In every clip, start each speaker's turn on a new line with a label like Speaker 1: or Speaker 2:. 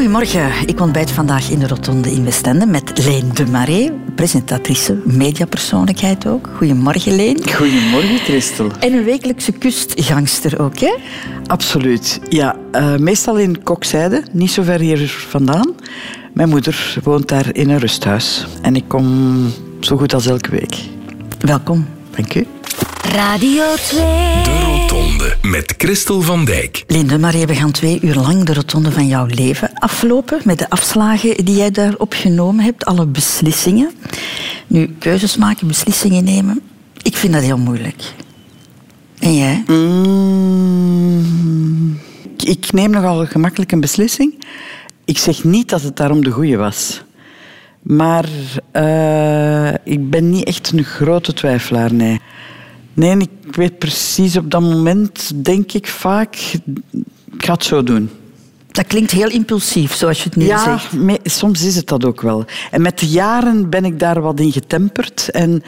Speaker 1: Goedemorgen. Ik ontbijt vandaag in de Rotonde in Westende met Leen de Marais, presentatrice, mediapersoonlijkheid ook. Goedemorgen, Leen.
Speaker 2: Goedemorgen, Christel.
Speaker 1: En een wekelijkse kustgangster ook, hè?
Speaker 2: Absoluut. Ja, uh, meestal in Kokzijde, niet zo ver hier vandaan. Mijn moeder woont daar in een rusthuis. En ik kom zo goed als elke week.
Speaker 1: Welkom.
Speaker 2: Dank u.
Speaker 3: Radio 2.
Speaker 4: De Rotonde met Christel van Dijk.
Speaker 1: Linde Marie, we gaan twee uur lang de rotonde van jouw leven aflopen met de afslagen die jij daarop genomen hebt, alle beslissingen. Nu, keuzes maken, beslissingen nemen, ik vind dat heel moeilijk. En jij?
Speaker 2: Mm, ik neem nogal gemakkelijk een beslissing. Ik zeg niet dat het daarom de goede was. Maar uh, ik ben niet echt een grote twijfelaar, nee. Nee, ik weet precies op dat moment, denk ik vaak, ik ga het zo doen.
Speaker 1: Dat klinkt heel impulsief, zoals je het nu
Speaker 2: ja,
Speaker 1: zegt.
Speaker 2: Ja, soms is het dat ook wel. En met de jaren ben ik daar wat in getemperd en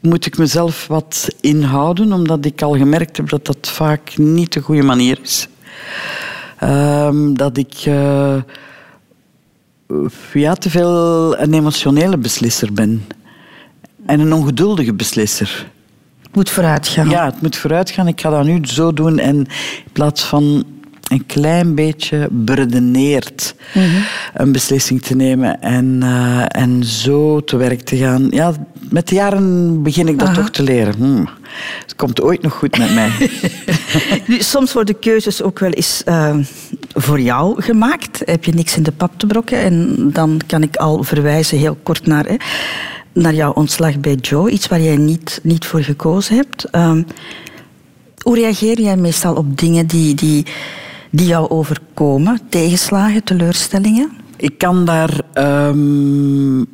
Speaker 2: moet ik mezelf wat inhouden, omdat ik al gemerkt heb dat dat vaak niet de goede manier is. Um, dat ik uh, ja, te veel een emotionele beslisser ben. En een ongeduldige beslisser.
Speaker 1: Het moet vooruit gaan.
Speaker 2: Ja, het moet vooruit gaan. Ik ga dat nu zo doen. En in plaats van een klein beetje beredeneerd mm -hmm. een beslissing te nemen en, uh, en zo te werk te gaan. Ja, met de jaren begin ik dat Aha. toch te leren. Hm. Het komt ooit nog goed met mij.
Speaker 1: nu, soms worden keuzes ook wel eens uh, voor jou gemaakt. Heb je niks in de pap te brokken? En dan kan ik al verwijzen heel kort naar... Hè, naar jouw ontslag bij Joe, iets waar jij niet, niet voor gekozen hebt. Um, hoe reageer jij meestal op dingen die, die, die jou overkomen? Tegenslagen, teleurstellingen?
Speaker 2: Ik kan daar um,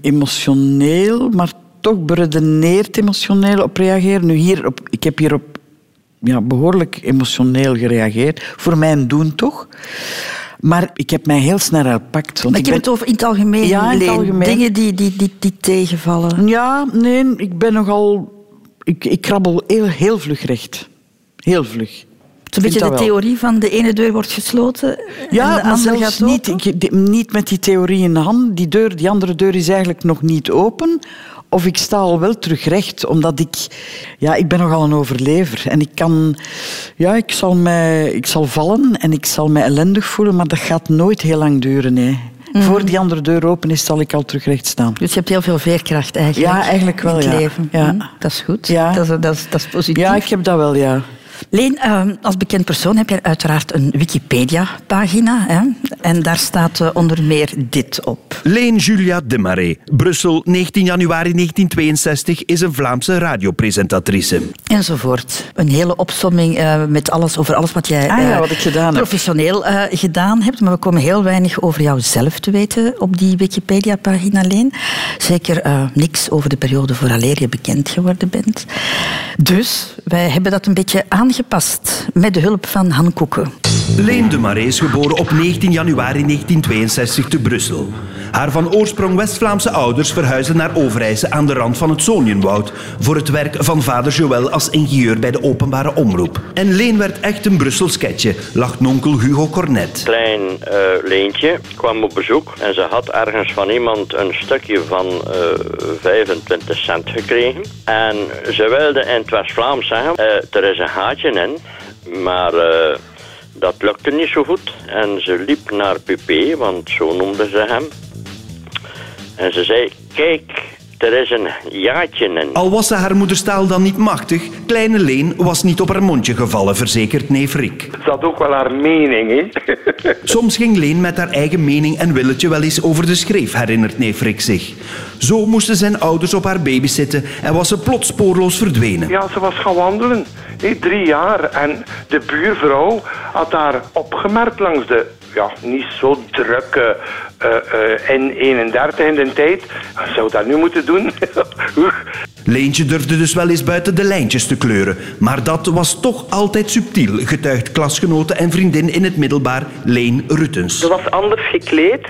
Speaker 2: emotioneel, maar toch beredeneerd emotioneel op reageren. Nu hier op, ik heb hierop ja, behoorlijk emotioneel gereageerd. Voor mijn doen toch. Maar ik heb mij heel snel herpakt.
Speaker 1: Want maar ik, heb het over in het algemeen.
Speaker 2: Ja, in het algemeen.
Speaker 1: Dingen die, die, die, die tegenvallen.
Speaker 2: Ja, nee, ik ben nogal... Ik, ik krabbel heel, heel vlug recht. Heel vlug.
Speaker 1: Een beetje de theorie van de ene deur wordt gesloten
Speaker 2: ja,
Speaker 1: en de andere
Speaker 2: gaat
Speaker 1: open?
Speaker 2: niet, ik, niet met die theorie in de hand. Die, deur, die andere deur is eigenlijk nog niet open. Of ik sta al wel terug recht, omdat ik... Ja, ik ben nogal een overlever. En ik kan... Ja, ik zal, mij, ik zal vallen en ik zal mij ellendig voelen, maar dat gaat nooit heel lang duren, nee. Mm. Voor die andere deur open is, zal ik al terug recht staan.
Speaker 1: Dus je hebt heel veel veerkracht eigenlijk.
Speaker 2: Ja, eigenlijk wel,
Speaker 1: in het
Speaker 2: ja.
Speaker 1: leven.
Speaker 2: Ja.
Speaker 1: Mm, dat is goed.
Speaker 2: Ja.
Speaker 1: Dat, is, dat, is, dat is positief.
Speaker 2: Ja, ik heb dat wel, ja.
Speaker 1: Leen, uh, als bekend persoon heb je uiteraard een Wikipedia-pagina. Hè? En daar staat uh, onder meer dit op.
Speaker 4: Leen Julia Demarais, Brussel, 19 januari 1962, is een Vlaamse radiopresentatrice.
Speaker 1: Enzovoort. Een hele opsomming uh, met alles over alles wat jij
Speaker 2: ah, ja, wat ik gedaan
Speaker 1: professioneel heb. gedaan hebt. Maar we komen heel weinig over jouzelf te weten op die Wikipedia-pagina, Leen. Zeker niks over de periode vooraleer je bekend geworden bent. Dus wij hebben dat een beetje aangepast met de hulp van Han Koeken.
Speaker 4: Leen de Marais is geboren op 19 januari 1962 te Brussel. Haar van oorsprong West-Vlaamse ouders verhuisden naar Overijse aan de rand van het Zonienwoud voor het werk van vader Joël als ingenieur bij de openbare omroep. En Leen werd echt een Brussels sketje, lacht nonkel Hugo Cornet.
Speaker 5: Klein uh, Leentje kwam op bezoek en ze had ergens van iemand een stukje van uh, 25 cent gekregen. En ze wilde in het West-Vlaams zeggen, uh, er is een gaatje in, maar... Dat lukte niet zo goed en ze liep naar Pupé, want zo noemden ze hem. En ze zei, kijk, er is een jaartje in.
Speaker 4: Al was ze haar moederstaal dan niet machtig, kleine Leen was niet op haar mondje gevallen, verzekert neef Rick.
Speaker 6: Zat ook wel haar mening, hè?
Speaker 4: Soms ging Leen met haar eigen mening en willetje wel eens over de schreef, herinnert neef Rick zich. Zo moesten zijn ouders op haar baby zitten en was ze plots spoorloos verdwenen.
Speaker 6: Ja, ze was gaan wandelen. Drie jaar. En de buurvrouw had haar opgemerkt langs de ja, niet zo drukke uh, uh, N31 in de tijd. Zou dat nu moeten doen?
Speaker 4: Leentje durfde dus wel eens buiten de lijntjes te kleuren. Maar dat was toch altijd subtiel, getuigt klasgenote en vriendin in het middelbaar Leen Ruttens.
Speaker 7: Ze was anders gekleed.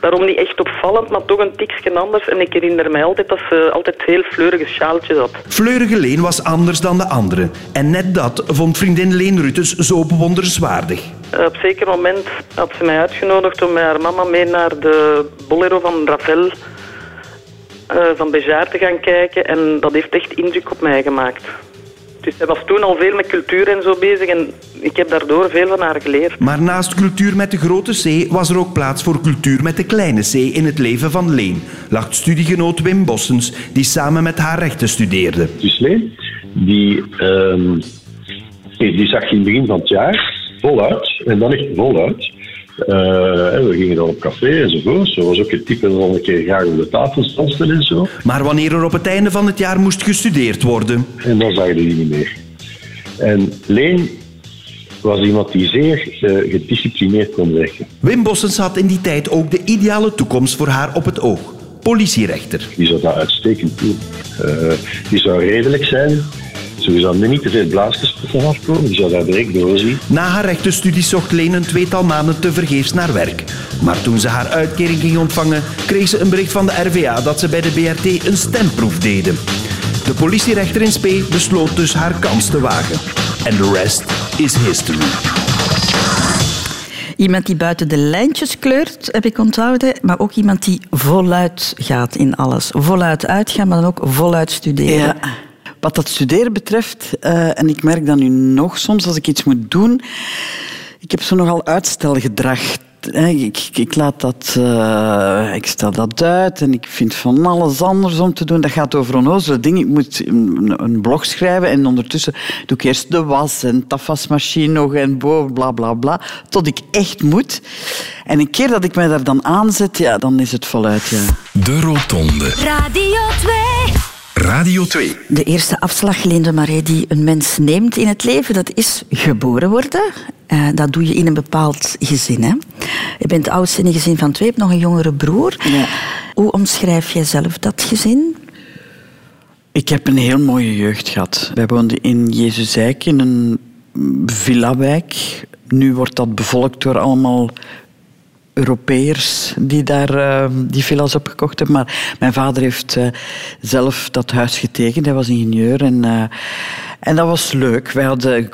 Speaker 7: Daarom niet echt opvallend, maar toch een tikje anders. En ik herinner mij altijd dat ze altijd heel fleurige sjaaltjes had.
Speaker 4: Fleurige Leen was anders dan de anderen. En net dat vond vriendin Leen Ruttens zo bewonderenswaardig.
Speaker 7: Eh, op een zeker moment had ze mij uitgenodigd om met haar mama mee naar de Bolero van Ravel eh, van Bejaar te gaan kijken. En dat heeft echt indruk op mij gemaakt. Dus zij was toen al veel met cultuur en zo bezig en ik heb daardoor veel van haar geleerd.
Speaker 4: Maar naast cultuur met de grote C was er ook plaats voor cultuur met de kleine C in het leven van Leen, lacht studiegenoot Wim Bossens, die samen met haar rechten studeerde.
Speaker 8: Dus Leen, die, ehm, die die zag je in het begin van het jaar voluit, en dan echt voluit. Eh, we gingen dan op café enzovoort. Zo was ook het type dat al een keer graag op de tafel stanste en zo.
Speaker 4: Maar wanneer er op het einde van het jaar moest gestudeerd worden,
Speaker 8: En dan zag je die niet meer. En Leen was iemand die zeer eh, gedisciplineerd kon werken.
Speaker 4: Wim Bossens had in die tijd ook de ideale toekomst voor haar op het oog. Politierechter.
Speaker 8: Die zou dat uitstekend doen. Eh, die zou redelijk zijn. Er niet te veel blaasjes vanaf komen. Die zou daar direct doorzien.
Speaker 4: Na haar rechtenstudies zocht Leen een tweetal maanden tevergeefs naar werk. Maar toen ze haar uitkering ging ontvangen, kreeg ze een bericht van de RVA dat ze bij de BRT een stemproef deden. De politierechter in Spee besloot dus haar kans te wagen. En de rest is history.
Speaker 1: Iemand die buiten de lijntjes kleurt, heb ik onthouden. Maar ook iemand die voluit gaat in alles. Voluit uitgaan, maar dan ook voluit studeren.
Speaker 2: Ja. Wat dat studeren betreft, eh, en ik merk dat nu nog soms als ik iets moet doen, ik heb zo nogal uitstelgedrag. Hè, Ik, ik, laat dat, eh, ik stel dat uit en ik vind van alles anders om te doen. Dat gaat over onnozele dingen. Ik moet een, een blog schrijven en ondertussen doe ik eerst de was en tafwasmachine nog en boven, bla bla bla. Tot ik echt moet. En een keer dat ik mij daar dan aanzet, ja, dan is het voluit. Ja.
Speaker 9: De Rotonde.
Speaker 3: Radio 2.
Speaker 9: Radio 2.
Speaker 1: De eerste afslag, Marais, die een mens neemt in het leven, dat is geboren worden. Eh, dat doe je in een bepaald gezin. Hè? Je bent oudste in een gezin van twee, je hebt nog een jongere broer.
Speaker 2: Ja.
Speaker 1: Hoe omschrijf jij zelf dat gezin?
Speaker 2: Ik heb een heel mooie jeugd gehad. Wij woonden in Jezusijk in een villawijk. Nu wordt dat bevolkt door allemaal Europeërs die daar eh, die villa's opgekocht hebben. Maar mijn vader heeft eh, zelf dat huis getekend. Hij was ingenieur en... eh, en dat was leuk. Wij hadden,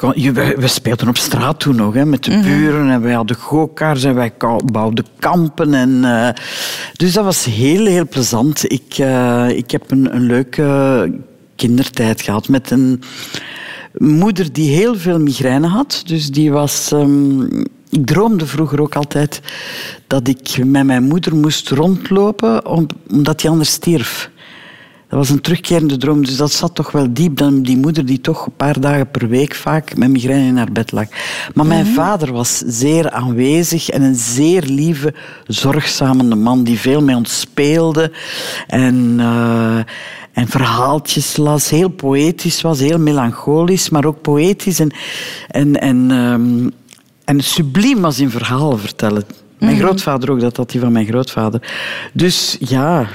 Speaker 2: we speelden op straat toen nog, hè, met de buren. En wij hadden go-karts en wij bouwden kampen. En, eh, dus dat was heel, heel plezant. Ik, ik heb een, een leuke kindertijd gehad met een moeder die heel veel migraine had. Dus die was... ehm, ik droomde vroeger ook altijd dat ik met mijn moeder moest rondlopen, om- omdat die anders stierf. Dat was een terugkerende droom, dus dat zat toch wel diep. Dan die moeder die toch een paar dagen per week vaak met migraine in haar bed lag. Maar mijn vader was zeer aanwezig en een zeer lieve, zorgzame man die veel met ons speelde en, eh, en verhaaltjes las. Heel poëtisch was, heel melancholisch, maar ook poëtisch en, en, en, ehm, en subliem was in verhalen vertellen. Mijn grootvader ook, dat had hij van mijn grootvader. Dus ja,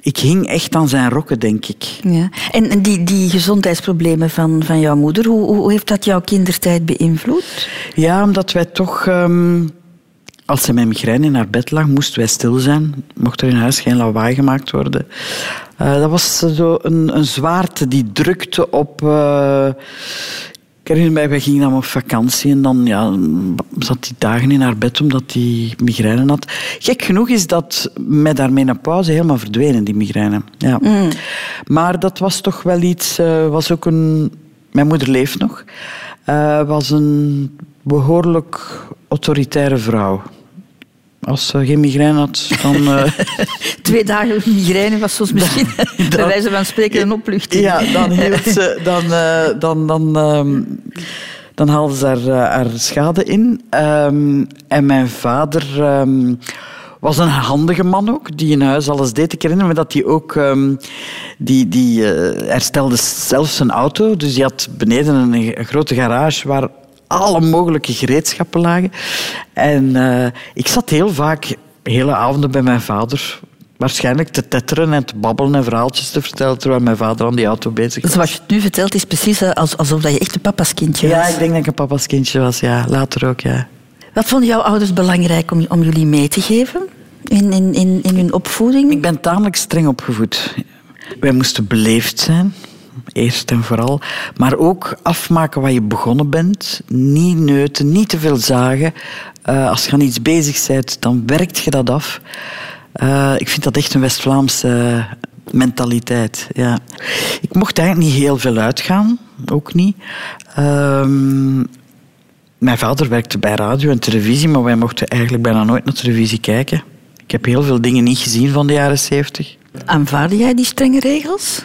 Speaker 2: ik hing echt aan zijn rokken, denk ik.
Speaker 1: Ja. En en die, die gezondheidsproblemen van, van jouw moeder, hoe, hoe heeft dat jouw kindertijd beïnvloed?
Speaker 2: Ja, omdat wij toch... ehm, als ze met migraine in haar bed lag, moesten wij stil zijn. Mocht er in huis geen lawaai gemaakt worden. Eh, dat was zo een, een zwaarte die drukte op... eh, ik herinner mij, wij gingen dan op vakantie en dan ja, zat die dagen in haar bed omdat die migraine had. Gek genoeg is dat met haar menopauze helemaal verdwenen, die migraine. Ja. Maar dat was toch wel iets... eh, was ook een... Mijn moeder leeft nog. eh, was een behoorlijk autoritaire vrouw. Als ze geen migraine had, dan... eh,
Speaker 1: Twee dagen migraine was soms misschien bij wijze van spreken een opluchting.
Speaker 2: Ja, dan hield ze, dan, eh, dan, dan, ehm, dan haalde ze haar, eh, haar schade in. Ehm, en mijn vader ehm, was een handige man ook, die in huis alles deed. Ik herinner me dat hij ook... die, die eh, herstelde zelfs zijn auto. Dus die had beneden een, een grote garage waar alle mogelijke gereedschappen lagen. En eh, ik zat heel vaak hele avonden bij mijn vader waarschijnlijk te tetteren en te babbelen en verhaaltjes te vertellen terwijl mijn vader aan die auto bezig was.
Speaker 1: Zoals je het nu vertelt, is precies eh, als, alsof dat je echt een papa's kindje
Speaker 2: Ja,
Speaker 1: was.
Speaker 2: ik denk dat ik een papa's kindje was, ja. Later ook, ja.
Speaker 1: Wat vonden jouw ouders belangrijk om, om jullie mee te geven in, in, in, in hun opvoeding?
Speaker 2: Ik ben tamelijk streng opgevoed. Wij moesten beleefd zijn. Eerst en vooral. Maar ook afmaken wat je begonnen bent. Niet neuten, niet te veel zagen. Eh, als je aan iets bezig bent, dan werkt je dat af. Eh, ik vind dat echt een West-Vlaamse mentaliteit. Ja. Ik mocht eigenlijk niet heel veel uitgaan, ook niet. Ehm, mijn vader werkte bij radio en televisie, maar wij mochten eigenlijk bijna nooit naar televisie kijken. Ik heb heel veel dingen niet gezien van de jaren zeventig.
Speaker 1: Aanvaarde jij die strenge regels?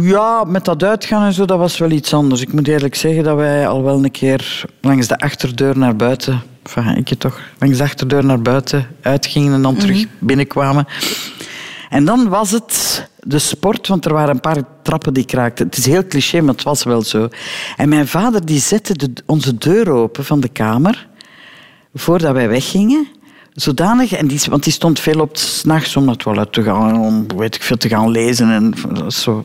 Speaker 2: Ja, met dat uitgaan en zo, dat was wel iets anders. Ik moet eerlijk zeggen dat wij al wel een keer langs de achterdeur naar buiten... Enfin, ik toch langs de achterdeur naar buiten uitgingen en dan terug binnenkwamen. En dan was het de sport, want er waren een paar trappen die kraakten. Het is heel cliché, maar het was wel zo. En mijn vader die zette de, onze deur open van de kamer voordat wij weggingen. Zodanig, en die, want die stond veel op s'nachts om naar het toilet te gaan, om weet ik veel te gaan lezen en zo.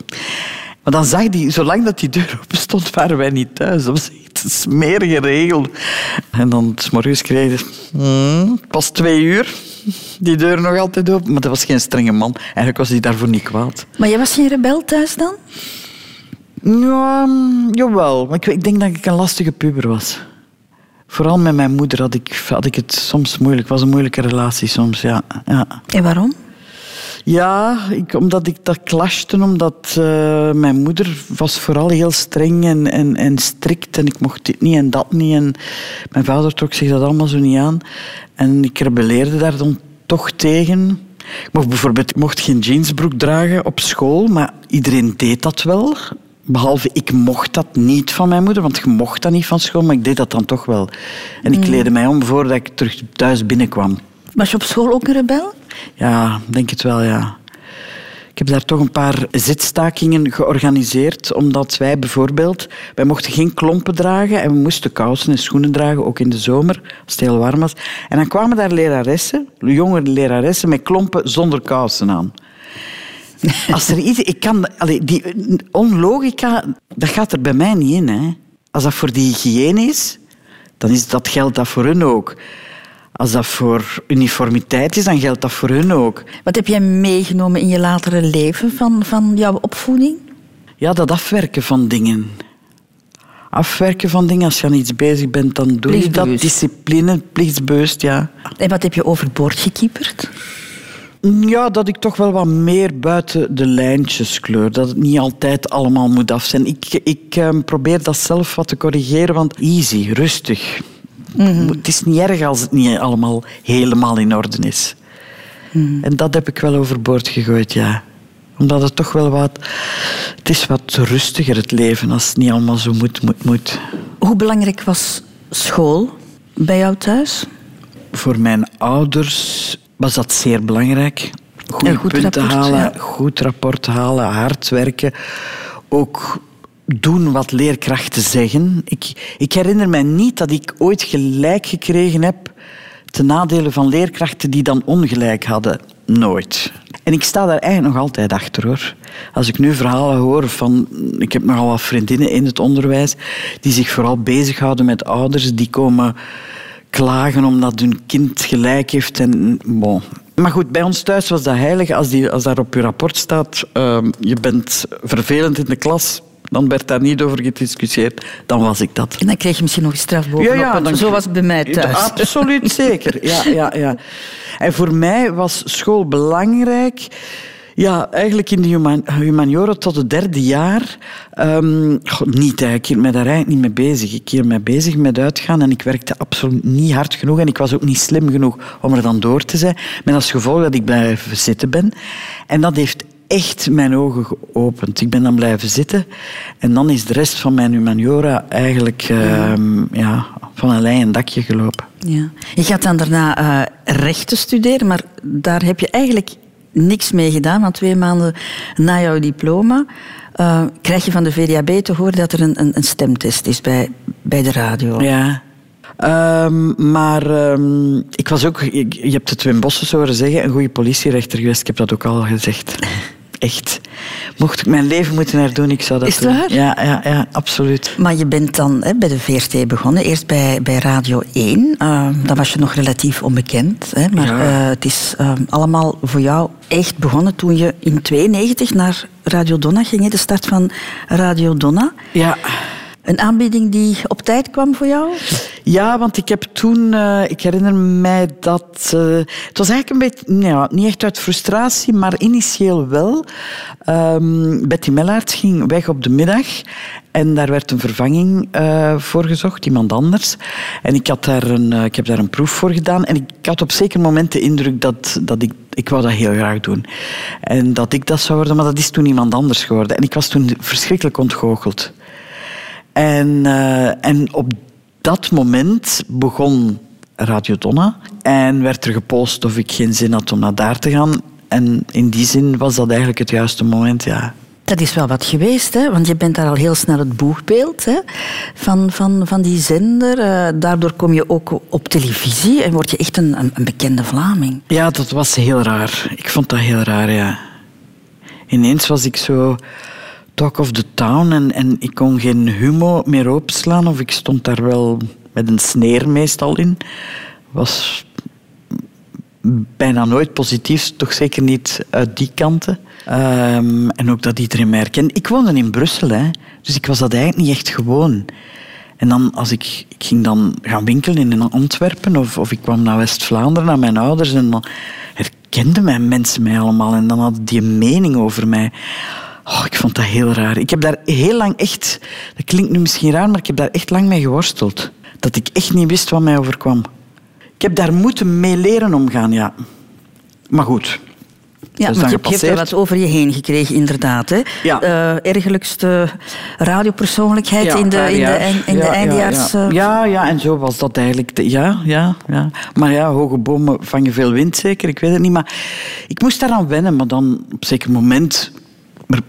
Speaker 2: Maar dan zag hij, zolang dat die deur open stond, waren wij niet thuis. Dat was echt een smerige regel. En dan s'morgens kreeg hmm, pas twee uur, die deur nog altijd open. Maar dat was geen strenge man. Eigenlijk was hij daarvoor niet kwaad.
Speaker 1: Maar jij was geen rebel thuis dan?
Speaker 2: Ja, jawel. Maar ik, ik denk dat ik een lastige puber was. Vooral met mijn moeder had ik, had ik het soms moeilijk. Het was een moeilijke relatie soms, ja. ja.
Speaker 1: En waarom?
Speaker 2: Ja, ik, omdat ik dat clashte, omdat uh, mijn moeder was vooral heel streng en, en, en strikt en ik mocht dit niet en dat niet. En mijn vader trok zich dat allemaal zo niet aan. En ik rebelleerde daar dan toch tegen. Ik mocht bijvoorbeeld ik mocht geen jeansbroek dragen op school, maar iedereen deed dat wel. Behalve ik mocht dat niet van mijn moeder, want je mocht dat niet van school, maar ik deed dat dan toch wel. En ik kleedde mij om voordat ik terug thuis binnenkwam.
Speaker 1: Was je op school ook een rebel?
Speaker 2: Ja, denk het wel, ja. Ik heb daar toch een paar zitstakingen georganiseerd, omdat wij bijvoorbeeld, wij mochten geen klompen dragen en we moesten kousen en schoenen dragen, ook in de zomer, als het heel warm was. En dan kwamen daar leraressen, jonge leraressen, met klompen zonder kousen aan. Als er iets, ik kan, allee, die onlogica, dat gaat er bij mij niet in. Hè. Als dat voor die hygiëne is, dan is dat geldt dat voor hun ook. Als dat voor uniformiteit is, dan geldt dat voor hun ook.
Speaker 1: Wat heb jij meegenomen in je latere leven van, van jouw opvoeding?
Speaker 2: Ja, dat afwerken van dingen. Afwerken van dingen. Als je aan iets bezig bent, dan doe je dat. Discipline, plichtsbeust, ja.
Speaker 1: En wat heb je overboord gekieperd?
Speaker 2: Ja, dat ik toch wel wat meer buiten de lijntjes kleur. Dat het niet altijd allemaal moet af zijn. Ik, ik eh, probeer dat zelf wat te corrigeren, want easy, rustig. Mhm. Het is niet erg als het niet allemaal helemaal in orde is. Mhm. En dat heb ik wel overboord gegooid, ja. Omdat het toch wel wat... Het is wat rustiger, het leven, als het niet allemaal zo moet, moet, moet.
Speaker 1: Hoe belangrijk was school bij jou thuis?
Speaker 2: Voor mijn ouders was dat zeer belangrijk. Goede
Speaker 1: goed
Speaker 2: punten
Speaker 1: rapport,
Speaker 2: halen,
Speaker 1: ja.
Speaker 2: goed rapport halen, hard werken. Ook doen wat leerkrachten zeggen. Ik, ik herinner mij niet dat ik ooit gelijk gekregen heb ten nadele van leerkrachten die dan ongelijk hadden. Nooit. En ik sta daar eigenlijk nog altijd achter hoor. Als ik nu verhalen hoor van. Ik heb nogal wat vriendinnen in het onderwijs die zich vooral bezighouden met ouders die komen klagen omdat hun kind gelijk heeft. En, bon. Maar goed, bij ons thuis was dat heilig. Als, die, als daar op je rapport staat, ehm, je bent vervelend in de klas, dan werd daar niet over gediscussieerd. Dan was ik dat.
Speaker 1: En dan kreeg je misschien nog een straf bovenop. want Zo was het bij mij thuis.
Speaker 2: Absoluut zeker. Ja, ja, ja. En voor mij was school belangrijk. Ja, eigenlijk in de human, humaniora tot het derde jaar. ehm, goh, niet, hè. ik hield me daar eigenlijk niet mee bezig. Ik hield me bezig met uitgaan en ik werkte absoluut niet hard genoeg. En ik was ook niet slim genoeg om er dan door te zijn. Met als gevolg dat ik blijven zitten ben. En dat heeft echt mijn ogen geopend. Ik ben dan blijven zitten. En dan is de rest van mijn humaniora eigenlijk ehm, ja, van een lei een dakje gelopen.
Speaker 1: Ja. Je gaat dan daarna eh, rechten studeren, maar daar heb je eigenlijk niks mee gedaan. Want twee maanden na jouw diploma eh, krijg je van de VDAB te horen dat er een, een, een stemtest is bij, bij de radio.
Speaker 2: Ja. Ehm, maar ehm, ik was ook, je hebt het Wim Bossen horen zeggen, een goede politierechter geweest. Ik heb dat ook al gezegd. Echt. Mocht ik mijn leven moeten herdoen, ik zou dat
Speaker 1: Is
Speaker 2: doen.
Speaker 1: waar?
Speaker 2: Ja, ja, ja, absoluut.
Speaker 1: Maar je bent dan hè, bij de VRT begonnen, eerst bij, bij Radio 1. Uh, dan was je nog relatief onbekend. Hè, maar
Speaker 2: Ja.
Speaker 1: eh, het is eh, allemaal voor jou echt begonnen toen je in 92 naar Radio Donna ging. hè, De start van Radio Donna.
Speaker 2: Ja.
Speaker 1: Een aanbieding die op tijd kwam voor jou?
Speaker 2: Ja, want ik heb toen, eh, ik herinner mij dat. eh, het was eigenlijk een beetje, nou niet echt uit frustratie, maar initieel wel. Ehm, Betty Mellaert ging weg op de middag en daar werd een vervanging eh, voor gezocht, iemand anders. En ik, had daar een, ik heb daar een proef voor gedaan en ik had op zeker moment de indruk dat, dat ik, ik wou dat heel graag doen. En dat ik dat zou worden, maar dat is toen iemand anders geworden. En ik was toen verschrikkelijk ontgoocheld. En, eh, en op dat moment begon Radio Donna en werd er gepost of ik geen zin had om naar daar te gaan. En in die zin was dat eigenlijk het juiste moment, ja.
Speaker 1: Dat is wel wat geweest, hè? want je bent daar al heel snel het boegbeeld hè? Van, van, van die zender. Eh, daardoor kom je ook op televisie en word je echt een, een, een bekende Vlaming.
Speaker 2: Ja, dat was heel raar. Ik vond dat heel raar, ja. Ineens was ik zo talk of the town en, en ik kon geen humo meer openslaan of ik stond daar wel met een sneer meestal in. Was bijna nooit positief, toch zeker niet uit die kanten. Ehm, en ook dat iedereen mij herkende. Ik woonde in Brussel, hè, dus ik was dat eigenlijk niet echt gewoon. En dan, als ik, ik ging dan gaan winkelen in Antwerpen of, of ik kwam naar West-Vlaanderen, naar mijn ouders, en dan herkenden mijn mensen mij allemaal en dan hadden die een mening over mij. Oh, ik vond dat heel raar. Ik heb daar heel lang echt, dat klinkt nu misschien raar, maar ik heb daar echt lang mee geworsteld. Dat ik echt niet wist wat mij overkwam. Ik heb daar moeten mee leren omgaan, ja. Maar goed.
Speaker 1: Ja, want je hebt er wat over je heen gekregen, inderdaad. Hè?
Speaker 2: Ja.
Speaker 1: Eh, ergelijkste radiopersoonlijkheid
Speaker 2: Ja,
Speaker 1: in de, in de, in de
Speaker 2: Ja, ja,
Speaker 1: eindejaars...
Speaker 2: Ja,
Speaker 1: eh,
Speaker 2: ja, ja, en zo was dat eigenlijk. de- ja, ja, ja. Maar ja, hoge bomen vangen veel wind zeker, ik weet het niet. Maar ik moest daaraan wennen, maar dan op een zeker moment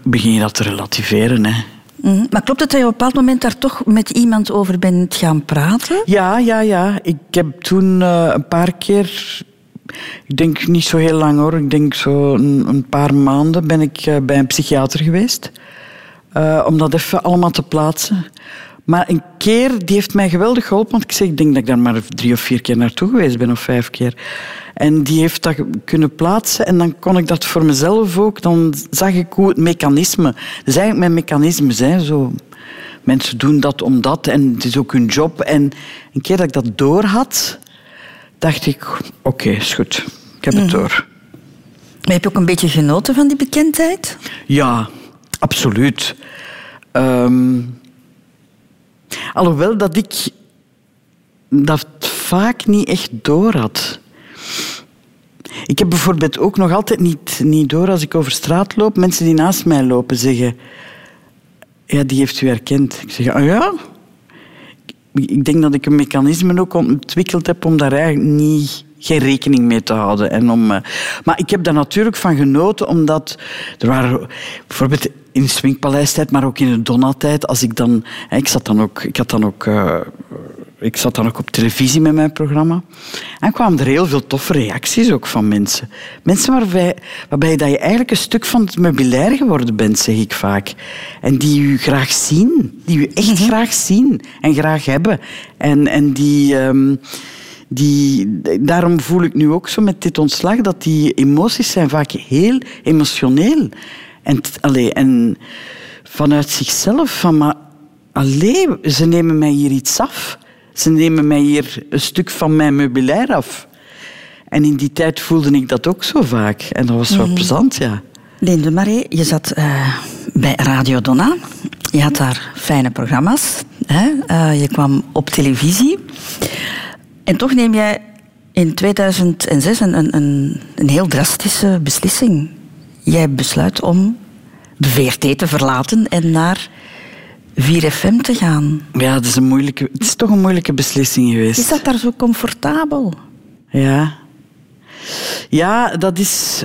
Speaker 2: begin je dat te relativeren. Hè.
Speaker 1: mhm. Maar klopt het dat je op een bepaald moment daar toch met iemand over bent gaan praten?
Speaker 2: Ja, ja, ja. Ik heb toen eh, een paar keer... Ik denk niet zo heel lang hoor. Ik denk zo een, een paar maanden ben ik eh, bij een psychiater geweest. Eh, om dat even allemaal te plaatsen. Maar een keer, die heeft mij geweldig geholpen. Want ik, zeg, ik denk dat ik daar maar drie of vier keer naartoe geweest ben, of vijf keer. En die heeft dat kunnen plaatsen. En dan kon ik dat voor mezelf ook. Dan zag ik hoe het mechanisme... Dat is eigenlijk mijn mechanismes, hè. Zo, mensen doen dat omdat. En het is ook hun job. En een keer dat ik dat door had, dacht ik... Oké, is goed. Ik heb het door.
Speaker 1: Maar heb je ook een beetje genoten van die bekendheid?
Speaker 2: Ja, absoluut. Ehm, alhoewel dat ik dat vaak niet echt door had. Ik heb bijvoorbeeld ook nog altijd niet, niet door als ik over straat loop, mensen die naast mij lopen zeggen: Ja, die heeft u herkend. Ik zeg: Ah ja? Ik denk dat ik een mechanisme ook ontwikkeld heb om daar eigenlijk niet, geen rekening mee te houden. En om, eh, maar ik heb daar natuurlijk van genoten, omdat er waren bijvoorbeeld in de Swingpaleistijd, maar ook in de Donna-tijd, als ik dan, ik zat dan ook, ik had dan ook, eh, ik zat dan ook op televisie met mijn programma, en kwamen er heel veel toffe reacties ook van mensen. Mensen waarbij, waarbij dat je eigenlijk een stuk van het meubilair geworden bent, zeg ik vaak. En die u graag zien, die u echt graag zien en graag hebben. En, en die... ehm, die, daarom voel ik nu ook zo met dit ontslag dat die emoties zijn vaak heel emotioneel. En, allee, en vanuit zichzelf, van maar allee, ze nemen mij hier iets af. Ze nemen mij hier een stuk van mijn meubilair af. En in die tijd voelde ik dat ook zo vaak. En dat was wel
Speaker 1: Mhm.
Speaker 2: plezant, ja.
Speaker 1: Linde Marais, je zat eh, bij Radio Donna. Je had daar fijne programma's. Hè? Eh, je kwam op televisie. En toch neem jij in 2006 een, een, een, een heel drastische beslissing. Jij besluit om de VRT te verlaten en naar 4FM te gaan.
Speaker 2: Ja, het is, een moeilijke, het is toch een moeilijke beslissing geweest.
Speaker 1: Is dat daar zo comfortabel?
Speaker 2: Ja. Ja, dat is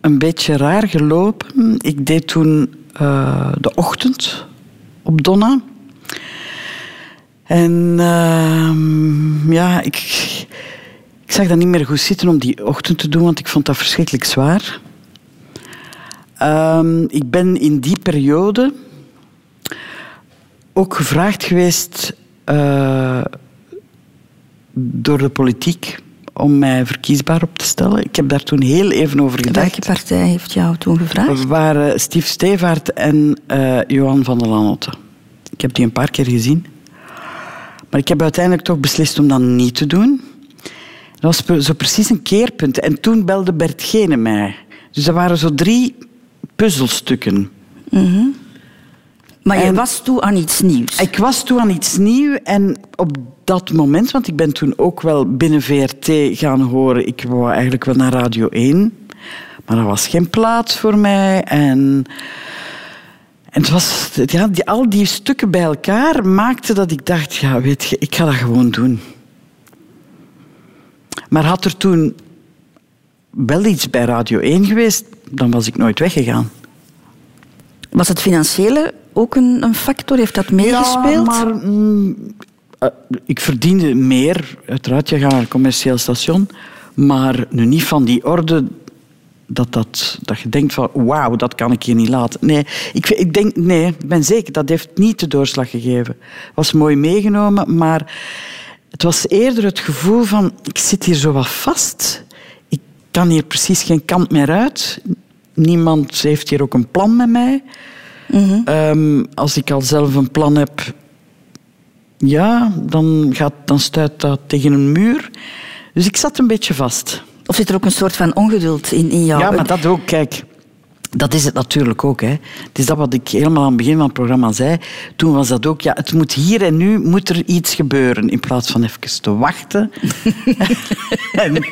Speaker 2: een beetje raar gelopen. Ik deed toen eh, de ochtend op Donna. En ehm, ja, ik, ik zag dat niet meer goed zitten om die ochtend te doen, want ik vond dat verschrikkelijk zwaar. Ehm, ik ben in die periode ook gevraagd geweest eh, door de politiek om mij verkiesbaar op te stellen. Ik heb daar toen heel even over gedacht.
Speaker 1: Welke partij heeft jou toen gevraagd?
Speaker 2: Dat waren Steve Stevaart en eh, Johan van der Lanotte. Ik heb die een paar keer gezien. Maar ik heb uiteindelijk toch beslist om dat niet te doen. Dat was zo precies een keerpunt. En toen belde Bert Gene mij. Dus dat waren zo drie puzzelstukken.
Speaker 1: Maar je
Speaker 2: En-
Speaker 1: was toe aan iets nieuws.
Speaker 2: Ik was toen aan iets nieuws en op dat moment, want ik ben toen ook wel binnen VRT gaan horen, ik wou eigenlijk wel naar Radio 1, maar er was geen plaats voor mij. En, en het was, ja, die, al die stukken bij elkaar maakten dat ik dacht, ja, weet je, ik ga dat gewoon doen. Maar had er toen wel iets bij Radio 1 geweest, dan was ik nooit weggegaan.
Speaker 1: Was het financiële ook een, een factor? Heeft dat meegespeeld?
Speaker 2: Ja, maar mm, eh, ik verdiende meer. Uiteraard, je gaat naar een commercieel station. Maar nu niet van die orde dat, dat, dat je denkt van wauw, dat kan ik hier niet laten. Nee, ik, ik denk, nee, ik ben zeker, dat heeft niet de doorslag gegeven. Was mooi meegenomen, maar het was eerder het gevoel van ik zit hier zo wat vast. Ik kan hier precies geen kant meer uit. Niemand heeft hier ook een plan met mij. Ehm, als ik al zelf een plan heb, ja, dan, gaat, dan stuit dat tegen een muur. Dus ik zat een beetje vast.
Speaker 1: Of zit er ook een soort van ongeduld in, in jou?
Speaker 2: Ja, maar dat ook, kijk. Dat is het natuurlijk ook. Hè. Het is dat wat ik helemaal aan het begin van het programma zei. Toen was dat ook, ja, het moet hier en nu moet er iets gebeuren. In plaats van even te wachten. en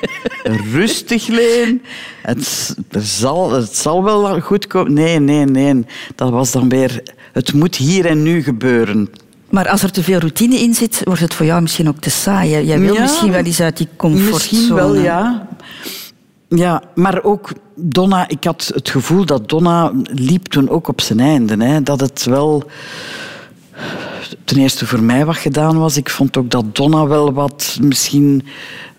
Speaker 2: rustig leen. Het, er zal, het zal wel goed komen. Nee, nee, nee. Dat was dan weer, het moet hier en nu gebeuren.
Speaker 1: Maar als er te veel routine in zit, wordt het voor jou misschien ook te saai. Jij wil
Speaker 2: Ja,
Speaker 1: misschien wel eens uit die comfortzone.
Speaker 2: Misschien wel, ja. Ja, maar ook Donna, ik had het gevoel dat Donna liep toen ook op zijn einde. Hè. Dat het wel ten eerste voor mij wat gedaan was. Ik vond ook dat Donna wel wat misschien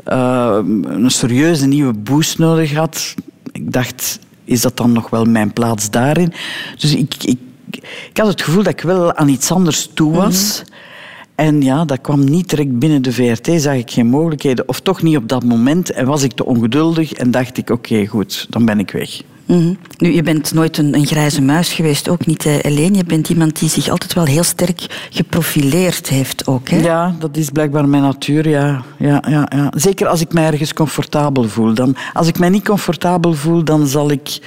Speaker 2: eh, een serieuze nieuwe boost nodig had. Ik dacht, is dat dan nog wel mijn plaats daarin? Dus ik, ik, ik had het gevoel dat ik wel aan iets anders toe was. En ja, dat kwam niet direct binnen de VRT, zag ik geen mogelijkheden. Of toch niet op dat moment. En was ik te ongeduldig en dacht ik, oké, goed, dan ben ik weg.
Speaker 1: Mhm. Nu, je bent nooit een, een grijze muis geweest, ook niet eh, alleen. Je bent iemand die zich altijd wel heel sterk geprofileerd heeft ook. Hè?
Speaker 2: Ja, dat is blijkbaar mijn natuur, ja. Ja, ja, ja. Zeker als ik mij ergens comfortabel voel. Dan, als ik mij niet comfortabel voel, dan zal ik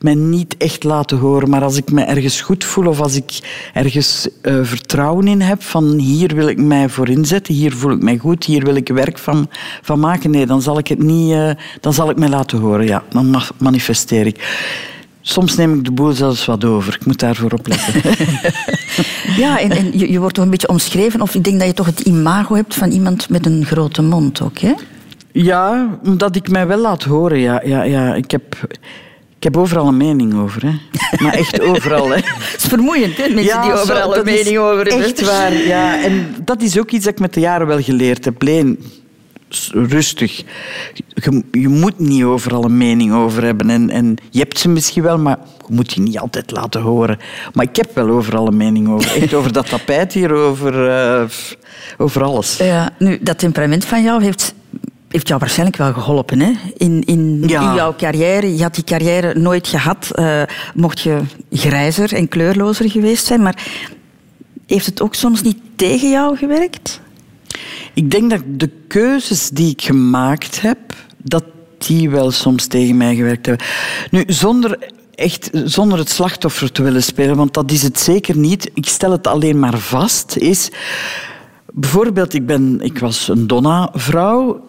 Speaker 2: mij niet echt laten horen. Maar als ik me ergens goed voel of als ik ergens eh, vertrouwen in heb van hier wil ik mij voor inzetten, hier voel ik mij goed, hier wil ik werk van, van maken, nee, dan zal ik het niet, eh, dan zal ik mij laten horen, ja. Dan ma- manifesteer ik. Soms neem ik de boel zelfs wat over. Ik moet daarvoor opletten.
Speaker 1: Ja, en, en je, je wordt toch een beetje omschreven, of ik denk dat je toch het imago hebt van iemand met een grote mond ook. Hè?
Speaker 2: Ja, omdat ik mij wel laat horen. Ja, ja, ja. Ik, heb, ik heb overal een mening over. Hè. Maar echt overal. Hè.
Speaker 1: Het is vermoeiend, hè? mensen die
Speaker 2: zo,
Speaker 1: overal een mening over hebben.
Speaker 2: Echt waar, ja. En dat is ook iets dat ik met de jaren wel geleerd heb. Leen, rustig. Je, je moet niet overal een mening over hebben. En, en je hebt ze misschien wel, maar je moet die niet altijd laten horen. Maar ik heb wel overal een mening over. Echt over dat tapijt hier, over, eh, over alles.
Speaker 1: Ja, nu, dat temperament van jou heeft, heeft jou waarschijnlijk wel geholpen hè? In, in,
Speaker 2: Ja.
Speaker 1: in jouw carrière. Je had die carrière nooit gehad, eh, mocht je grijzer en kleurlozer geweest zijn. Maar heeft het ook soms niet tegen jou gewerkt?
Speaker 2: Ik denk dat de keuzes die ik gemaakt heb, dat die wel soms tegen mij gewerkt hebben. Nu, zonder, echt, zonder het slachtoffer te willen spelen, want dat is het zeker niet. Ik stel het alleen maar vast, is... Bijvoorbeeld, ik, ben, ik was een Donna-vrouw.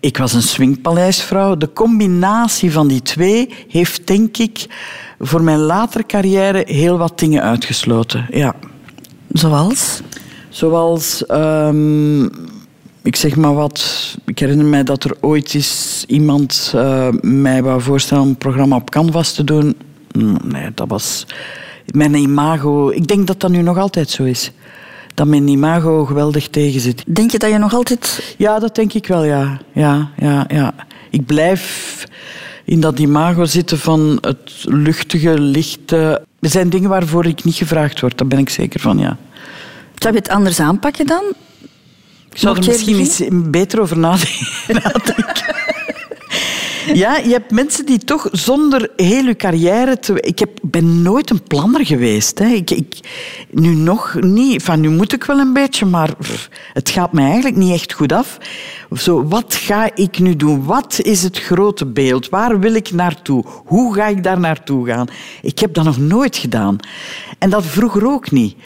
Speaker 2: Ik was een swingpaleisvrouw. De combinatie van die twee heeft, denk ik, voor mijn latere carrière heel wat dingen uitgesloten. Ja.
Speaker 1: Zoals?
Speaker 2: Zoals, ehm, ik zeg maar wat, ik herinner mij dat er ooit eens iemand eh, mij wou voorstellen om een programma op Canvas te doen. Mm, Nee, dat was mijn imago. Ik denk dat dat nu nog altijd zo is. Dat mijn imago geweldig tegenzit.
Speaker 1: Denk je dat je nog altijd...
Speaker 2: Ja, dat denk ik wel, ja. Ja, ja, ja. Ik blijf... in dat imago zitten van het luchtige, lichte. Er zijn dingen waarvoor ik niet gevraagd word, daar ben ik zeker van, ja.
Speaker 1: Zou je het anders aanpakken dan?
Speaker 2: Ik zou er misschien eens beter over nadenken. Ja, je hebt mensen die toch zonder heel je carrière... Te... Ik heb, ben nooit een planner geweest. Hè. Ik, ik, nu nog niet. Van, nu moet ik wel een beetje, maar het gaat mij eigenlijk niet echt goed af. Zo, wat ga ik nu doen? Wat is het grote beeld? Waar wil ik naartoe? Hoe ga ik daar naartoe gaan? Ik heb dat nog nooit gedaan. En dat vroeger ook niet.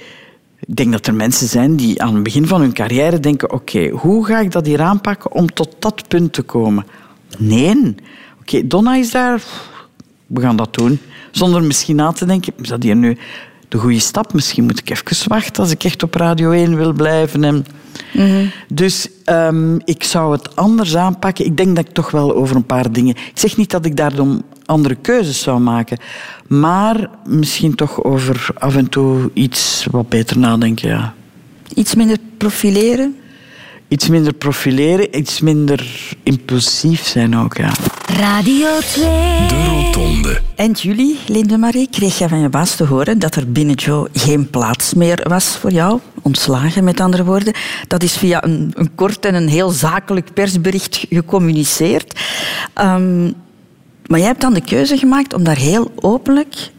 Speaker 2: Ik denk dat er mensen zijn die aan het begin van hun carrière denken: oké, hoe ga ik dat hier aanpakken om tot dat punt te komen? Nee. Oké, Donna is daar. We gaan dat doen. Zonder misschien na te denken: is dat hier nu de goede stap? Misschien moet ik even wachten als ik echt op Radio 1 wil blijven. En... Dus ehm, ik zou het anders aanpakken. Ik denk dat ik toch wel over een paar dingen. Ik zeg niet dat ik daarom andere keuzes zou maken, maar misschien toch over af en toe iets wat beter nadenken. Ja.
Speaker 1: Iets minder profileren?
Speaker 2: Iets minder profileren, iets minder impulsief zijn ook. Ja.
Speaker 3: Radio 2.
Speaker 9: De Rotonde.
Speaker 1: Eind juli, Linde Marie, kreeg je van je baas te horen dat er binnen Joe geen plaats meer was voor jou. Ontslagen, met andere woorden. Dat is via een, een kort en een heel zakelijk persbericht gecommuniceerd. Ehm, maar jij hebt dan de keuze gemaakt om daar heel openlijk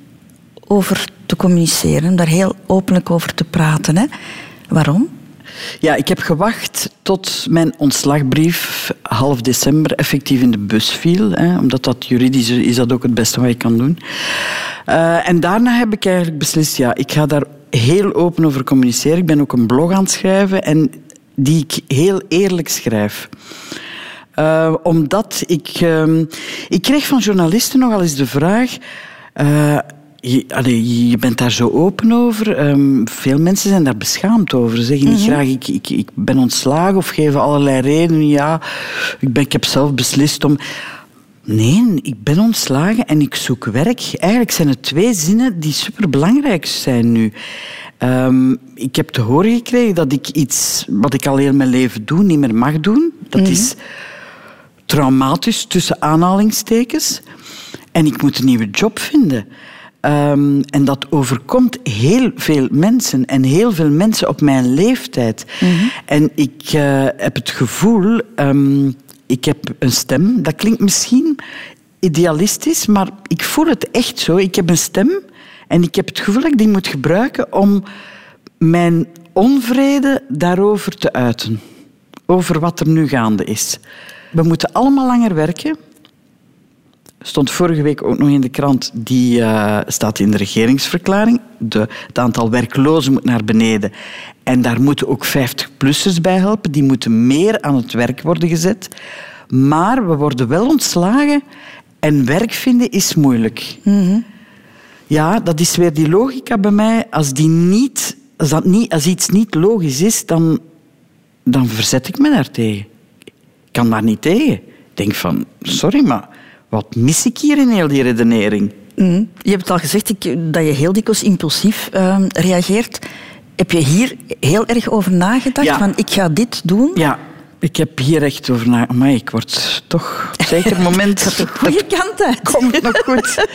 Speaker 1: over te communiceren, om daar heel openlijk over te praten. Hè? Waarom?
Speaker 2: Ja, ik heb gewacht tot mijn ontslagbrief half december effectief in de bus viel. Hè, omdat dat juridisch is dat ook het beste wat je kan doen. Uh, en daarna heb ik eigenlijk beslist, ja, ik ga daar heel open over communiceren. Ik ben ook een blog aan het schrijven en die ik heel eerlijk schrijf. Uh, omdat ik... Uh, ik kreeg van journalisten nogal eens de vraag... Uh, je, allee, je bent daar zo open over. Um, veel mensen zijn daar beschaamd over. Ze zeggen niet
Speaker 1: Mhm.
Speaker 2: graag, ik, ik, ik ben ontslagen of geven allerlei redenen. Ja, ik, ben, ik heb zelf beslist om... Nee, ik ben ontslagen en ik zoek werk. Eigenlijk zijn het twee zinnen die superbelangrijk zijn nu. Um, ik heb te horen gekregen dat ik iets wat ik al heel mijn leven doe, niet meer mag doen. Dat
Speaker 1: Mhm.
Speaker 2: is traumatisch, tussen aanhalingstekens. En ik moet een nieuwe job vinden. Um, en dat overkomt heel veel mensen. En heel veel mensen op mijn leeftijd.
Speaker 1: Mhm.
Speaker 2: En ik uh, heb het gevoel... Um, ik heb een stem. Dat klinkt misschien idealistisch, maar ik voel het echt zo. Ik heb een stem en ik heb het gevoel dat ik die moet gebruiken om mijn onvrede daarover te uiten. Over wat er nu gaande is. We moeten allemaal langer werken. Stond vorige week ook nog in de krant, die uh, staat in de regeringsverklaring. De, het aantal werklozen moet naar beneden. En daar moeten ook 50-plussers bij helpen. Die moeten meer aan het werk worden gezet. Maar we worden wel ontslagen en werk vinden is moeilijk.
Speaker 1: Mm-hmm.
Speaker 2: Ja, dat is weer die logica bij mij. Als, die niet, als, dat niet, als iets niet logisch is, dan, dan verzet ik me daartegen. Ik kan daar niet tegen. Ik denk van, sorry, maar wat mis ik hier in heel die redenering?
Speaker 1: Mm. Je hebt al gezegd ik, dat je heel dikwijls impulsief uh, reageert. Heb je hier heel erg over nagedacht?
Speaker 2: Ja.
Speaker 1: Van, ik ga dit doen?
Speaker 2: Ja, ik heb hier echt over nagedacht. Maar ik word toch zeker moment...
Speaker 1: dat de goede kant uit.
Speaker 2: Komt nog goed.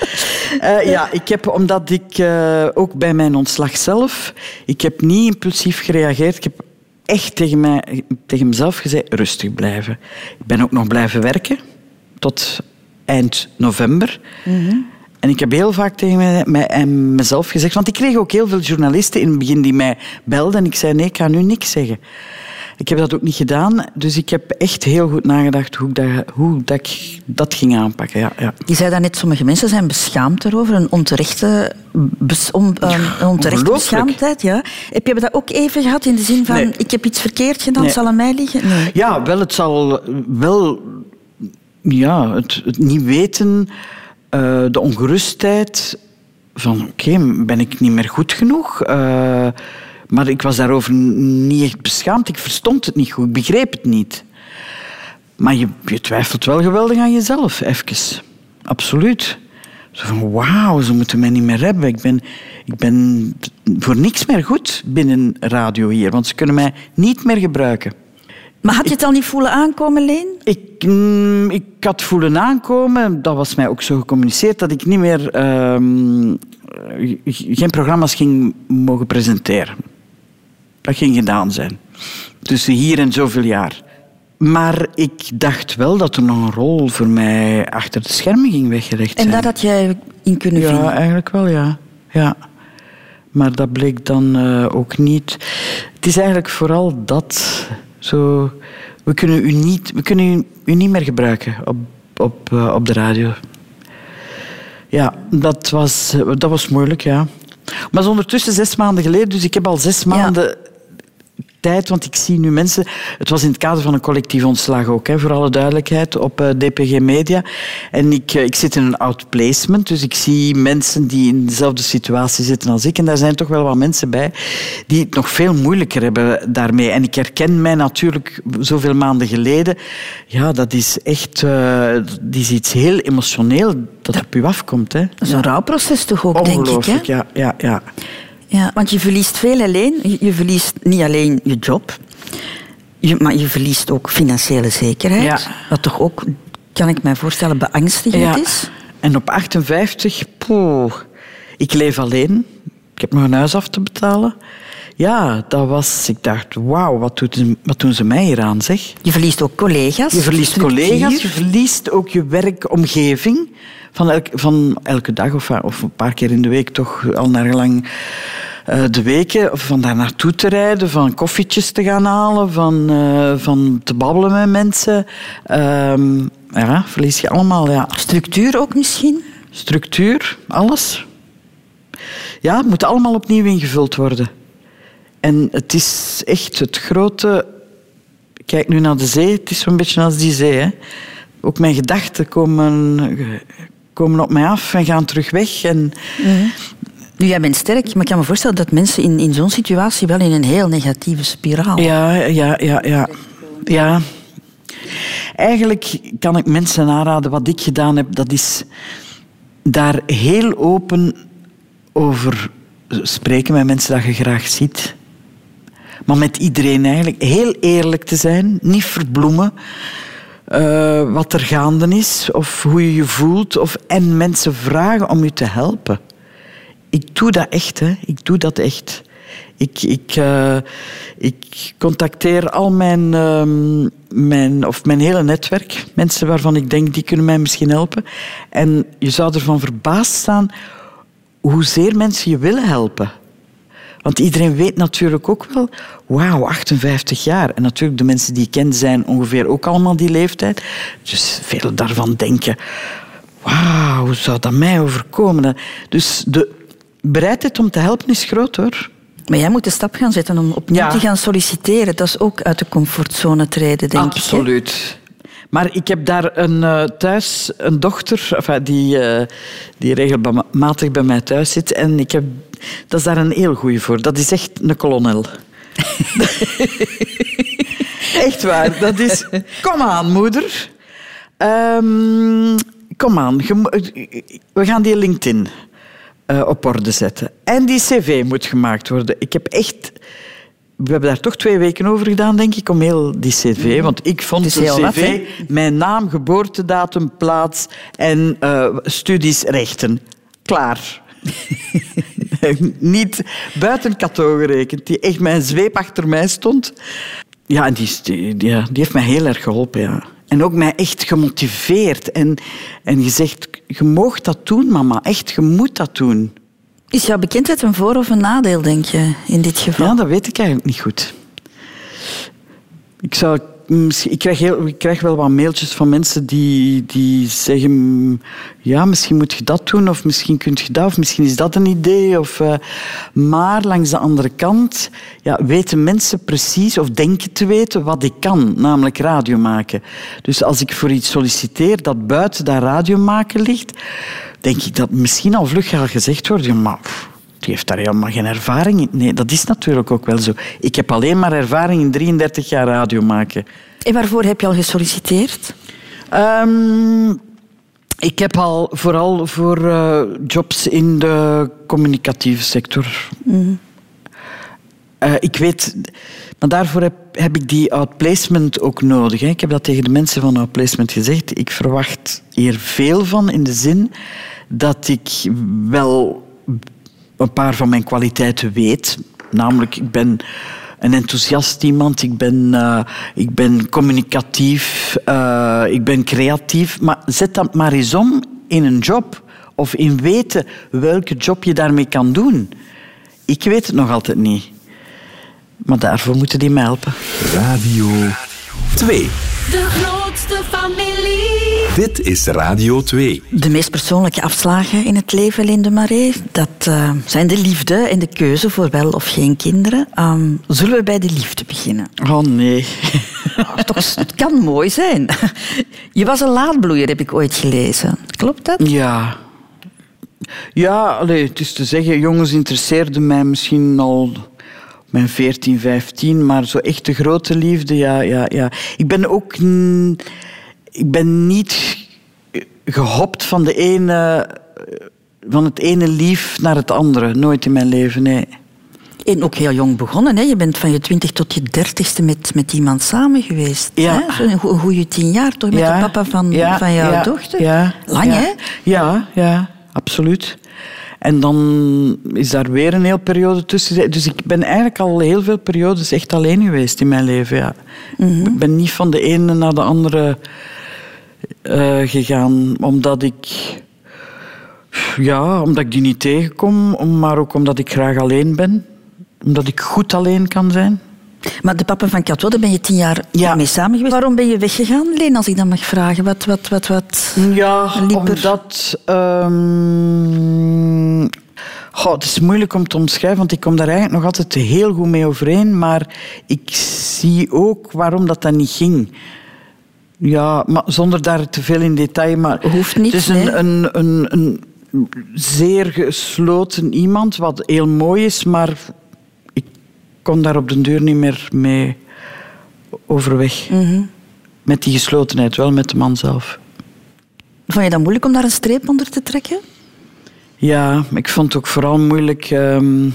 Speaker 2: uh, ja, ik heb, omdat ik uh, ook bij mijn ontslag zelf... Ik heb niet impulsief gereageerd. Ik heb echt tegen, mij, tegen mezelf gezegd, rustig blijven. Ik ben ook nog blijven werken. Tot eind november.
Speaker 1: Mm-hmm.
Speaker 2: En ik heb heel vaak tegen mij, mezelf gezegd... Want ik kreeg ook heel veel journalisten in het begin die mij belden. En ik zei, nee, ik ga nu niks zeggen. Ik heb dat ook niet gedaan. Dus ik heb echt heel goed nagedacht hoe, ik dat, hoe dat ik dat ging aanpakken. Ja, ja.
Speaker 1: Je zei daarnet, sommige mensen zijn beschaamd erover. Een onterechte, bes, on, een onterechte beschaamdheid. Ja. Heb je dat ook even gehad in de zin van...
Speaker 2: Nee.
Speaker 1: ik heb iets verkeerd gedaan,
Speaker 2: Nee.
Speaker 1: zal aan mij liggen? Nee.
Speaker 2: Ja, wel, het zal wel... Ja, het, het niet weten, uh, de ongerustheid van... Oké, okay, ben ik niet meer goed genoeg? Uh, maar ik was daarover niet echt beschaamd. Ik verstond het niet goed, ik begreep het niet. Maar je, je twijfelt wel geweldig aan jezelf, even. Absoluut. Zo van, wauw, ze moeten mij niet meer hebben. Ik ben, ik ben voor niks meer goed binnen radio hier, want ze kunnen mij niet meer gebruiken.
Speaker 1: Maar had je het al niet voelen aankomen, Leen?
Speaker 2: Ik, mm, ik had voelen aankomen, dat was mij ook zo gecommuniceerd, dat ik niet meer ehm, geen programma's ging mogen presenteren. Dat ging gedaan zijn. Tussen hier en zoveel jaar. Maar ik dacht wel dat er nog een rol voor mij achter de schermen ging weggelegd zijn.
Speaker 1: En daar had jij in kunnen
Speaker 2: Ja,
Speaker 1: vinden?
Speaker 2: eigenlijk wel, ja. ja. Maar dat bleek dan eh, ook niet. Het is eigenlijk vooral dat. Zo, we kunnen u niet, we kunnen u, u niet meer gebruiken op, op, eh, op de radio. Ja, dat was, dat was moeilijk, ja. Maar ondertussen zes maanden geleden, dus ik heb al zes maanden tijd, want ik zie nu mensen... Het was in het kader van een collectief ontslag ook, hè, voor alle duidelijkheid, op eh, DPG Media. En ik, eh, ik zit in een outplacement, dus ik zie mensen die in dezelfde situatie zitten als ik. En daar zijn toch wel wat mensen bij die het nog veel moeilijker hebben daarmee. En ik herken mij natuurlijk zoveel maanden geleden. Ja, dat is echt... dat is iets heel emotioneel dat op u afkomt. Hè.
Speaker 1: Dat is een rouwproces toch ook, denk ik. Hè?
Speaker 2: Ongelooflijk, ja, ja, ja.
Speaker 1: Ja, want je verliest veel alleen. Je, verliest niet alleen je job, je, maar je verliest ook financiële zekerheid.
Speaker 2: Ja.
Speaker 1: Wat toch ook, kan ik mij voorstellen, beangstigend
Speaker 2: Ja.
Speaker 1: is.
Speaker 2: En op 58, poeh, ik leef alleen. Ik heb nog een huis af te betalen. Ja, dat was... Ik dacht, wauw, wat, doet wat doen ze mij hier aan, zeg?
Speaker 1: Je verliest ook collega's.
Speaker 2: Je verliest
Speaker 1: structuur.
Speaker 2: collega's, je verliest ook je werkomgeving. Van, elk, van elke dag of, of een paar keer in de week toch al naar gelang eh, de weken. Van daar naartoe te rijden, van koffietjes te gaan halen, van, eh, van te babbelen met mensen. Ehm, ja, verlies je allemaal, ja.
Speaker 1: Structuur ook misschien?
Speaker 2: Structuur, alles. Ja, het moet allemaal opnieuw ingevuld worden. En het is echt het grote... Kijk nu naar de zee, het is zo'n beetje als die zee. Hè. Ook mijn gedachten komen, komen op mij af en gaan terug weg. En
Speaker 1: Nu, jij bent sterk, maar ik kan me voorstellen dat mensen in, in zo'n situatie wel in een heel negatieve spiraal...
Speaker 2: Ja, ja, ja, ja. ja. Eigenlijk kan ik mensen aanraden, wat ik gedaan heb, dat is daar heel open over spreken met mensen dat je graag ziet. Maar met iedereen eigenlijk. Heel eerlijk te zijn, niet verbloemen eh, wat er gaande is of hoe je je voelt. Of, en mensen vragen om je te helpen. Ik doe dat echt, hè. Ik doe dat echt. Ik, ik, eh, ik contacteer al mijn, ehm, mijn, of mijn hele netwerk. Mensen waarvan ik denk, die kunnen mij misschien helpen. En je zou ervan verbaasd staan hoezeer mensen je willen helpen. Want iedereen weet natuurlijk ook wel, wauw, 58 jaar. En natuurlijk, de mensen die ik ken zijn ongeveer ook allemaal die leeftijd. Dus velen daarvan denken, wauw, hoe zou dat mij overkomen? Dus de bereidheid om te helpen is groot, hoor.
Speaker 1: Maar jij moet de stap gaan zetten om opnieuw
Speaker 2: Ja.
Speaker 1: te gaan solliciteren. Dat is ook uit de comfortzone treden, denk ik. hè?
Speaker 2: Absoluut. Maar ik heb daar een, eh, thuis een dochter enfin, die, eh, die regelmatig bij mij thuis zit. En ik heb, dat is daar een heel goeie voor. Dat is echt een kolonel. echt waar. Dat is... Kom aan, moeder. Ehm, kom aan. we gaan die LinkedIn eh, op orde zetten. En die cv moet gemaakt worden. Ik heb echt... We hebben daar toch twee weken over gedaan, denk ik, om heel die cv. Want ik vond de cv, mijn naam, geboortedatum, plaats en eh, studies, rechten. Klaar. Niet buiten Cato gerekend, die echt mijn zweep achter mij stond. Ja, en die, die, die, heeft mij heel erg geholpen, ja. En ook mij echt gemotiveerd. En, en gezegd, je mag dat doen, mama. Echt, je moet dat doen.
Speaker 1: Is jouw bekendheid een voor- of een nadeel, denk je, in dit geval?
Speaker 2: Ja, dat weet ik eigenlijk niet goed. Ik, zou, ik, krijg ik krijg wel wat mailtjes van mensen die, die zeggen... Ja, misschien moet je dat doen, of misschien kun je dat, of misschien is dat een idee. Of, eh, maar langs de andere kant ja, weten mensen precies, of denken te weten, wat ik kan. Namelijk radio maken. Dus als ik voor iets solliciteer dat buiten dat radio maken ligt... denk ik dat misschien al vlug gaat gezegd wordt... Ja, maar die heeft daar helemaal geen ervaring in. Nee, dat is natuurlijk ook wel zo. Ik heb alleen maar ervaring in 33 jaar radio maken.
Speaker 1: En waarvoor heb je al gesolliciteerd?
Speaker 2: Ehm, ik heb al vooral voor eh, jobs in de communicatieve sector. Eh, ik weet, maar daarvoor heb, heb ik die outplacement ook nodig. Hè. Ik heb dat tegen de mensen van outplacement gezegd. Ik verwacht hier veel van in de zin dat ik wel een paar van mijn kwaliteiten weet. Namelijk, ik ben een enthousiast iemand, ik ben, eh, ik ben communicatief, eh, ik ben creatief. Maar zet dat maar eens om in een job of in weten welke job je daarmee kan doen. Ik weet het nog altijd niet. Maar daarvoor moeten die mij helpen.
Speaker 9: Radio 2.
Speaker 3: De familie.
Speaker 9: Dit is Radio 2.
Speaker 1: De meest persoonlijke afslagen in het leven, Linde Marais, dat eh, zijn de liefde en de keuze voor wel of geen kinderen. Ehm, zullen we bij de liefde beginnen?
Speaker 2: Oh nee.
Speaker 1: Oh, toch, het kan mooi zijn. Je was een laadbloeier, heb ik ooit gelezen. Klopt dat?
Speaker 2: Ja. Ja, allee, het is te zeggen, jongens interesseerden mij misschien al mijn 14, 15, maar zo echt de grote liefde, ja, ja, ja. Ik ben ook ik ben niet gehopt van, de ene, van het ene lief naar het andere. Nooit in mijn leven, nee.
Speaker 1: En ook heel jong begonnen. Hè? Je bent van je twintig tot je dertigste met, met iemand samen geweest.
Speaker 2: Ja.
Speaker 1: Hè? Zo Een go- een goede tien jaar toch met de papa van,
Speaker 2: ja,
Speaker 1: van jouw
Speaker 2: ja,
Speaker 1: dochter?
Speaker 2: Ja,
Speaker 1: Lang,
Speaker 2: ja.
Speaker 1: hè?
Speaker 2: Ja, ja, absoluut. En dan is daar weer een hele periode tussen. Dus ik ben eigenlijk al heel veel periodes echt alleen geweest in mijn leven. Ja.
Speaker 1: Mhm.
Speaker 2: Ik ben niet van de ene naar de andere eh, gegaan, omdat ik... Ja, omdat ik die niet tegenkom, om- maar ook omdat ik graag alleen ben. Omdat ik goed alleen kan zijn.
Speaker 1: Maar de papa van Cato, daar ben je tien jaar
Speaker 2: Ja.
Speaker 1: mee samen geweest. Waarom ben je weggegaan, Leen, als ik dat mag vragen? Wat, wat, wat, wat?
Speaker 2: Ja,
Speaker 1: liep
Speaker 2: omdat... ehm, goh, het is moeilijk om te omschrijven, want ik kom daar eigenlijk nog altijd heel goed mee overeen. Maar ik zie ook waarom dat, dat niet ging. Ja, maar zonder daar te veel in detail. Maar
Speaker 1: Hoeft niet,
Speaker 2: Het is een,
Speaker 1: nee.
Speaker 2: een, een, een zeer gesloten iemand, wat heel mooi is, maar kon daar op den deur niet meer mee overweg.
Speaker 1: Mhm.
Speaker 2: Met die geslotenheid, wel met de man zelf.
Speaker 1: Vond je dat moeilijk om daar een streep onder te trekken?
Speaker 2: Ja, ik vond het ook vooral moeilijk ehm,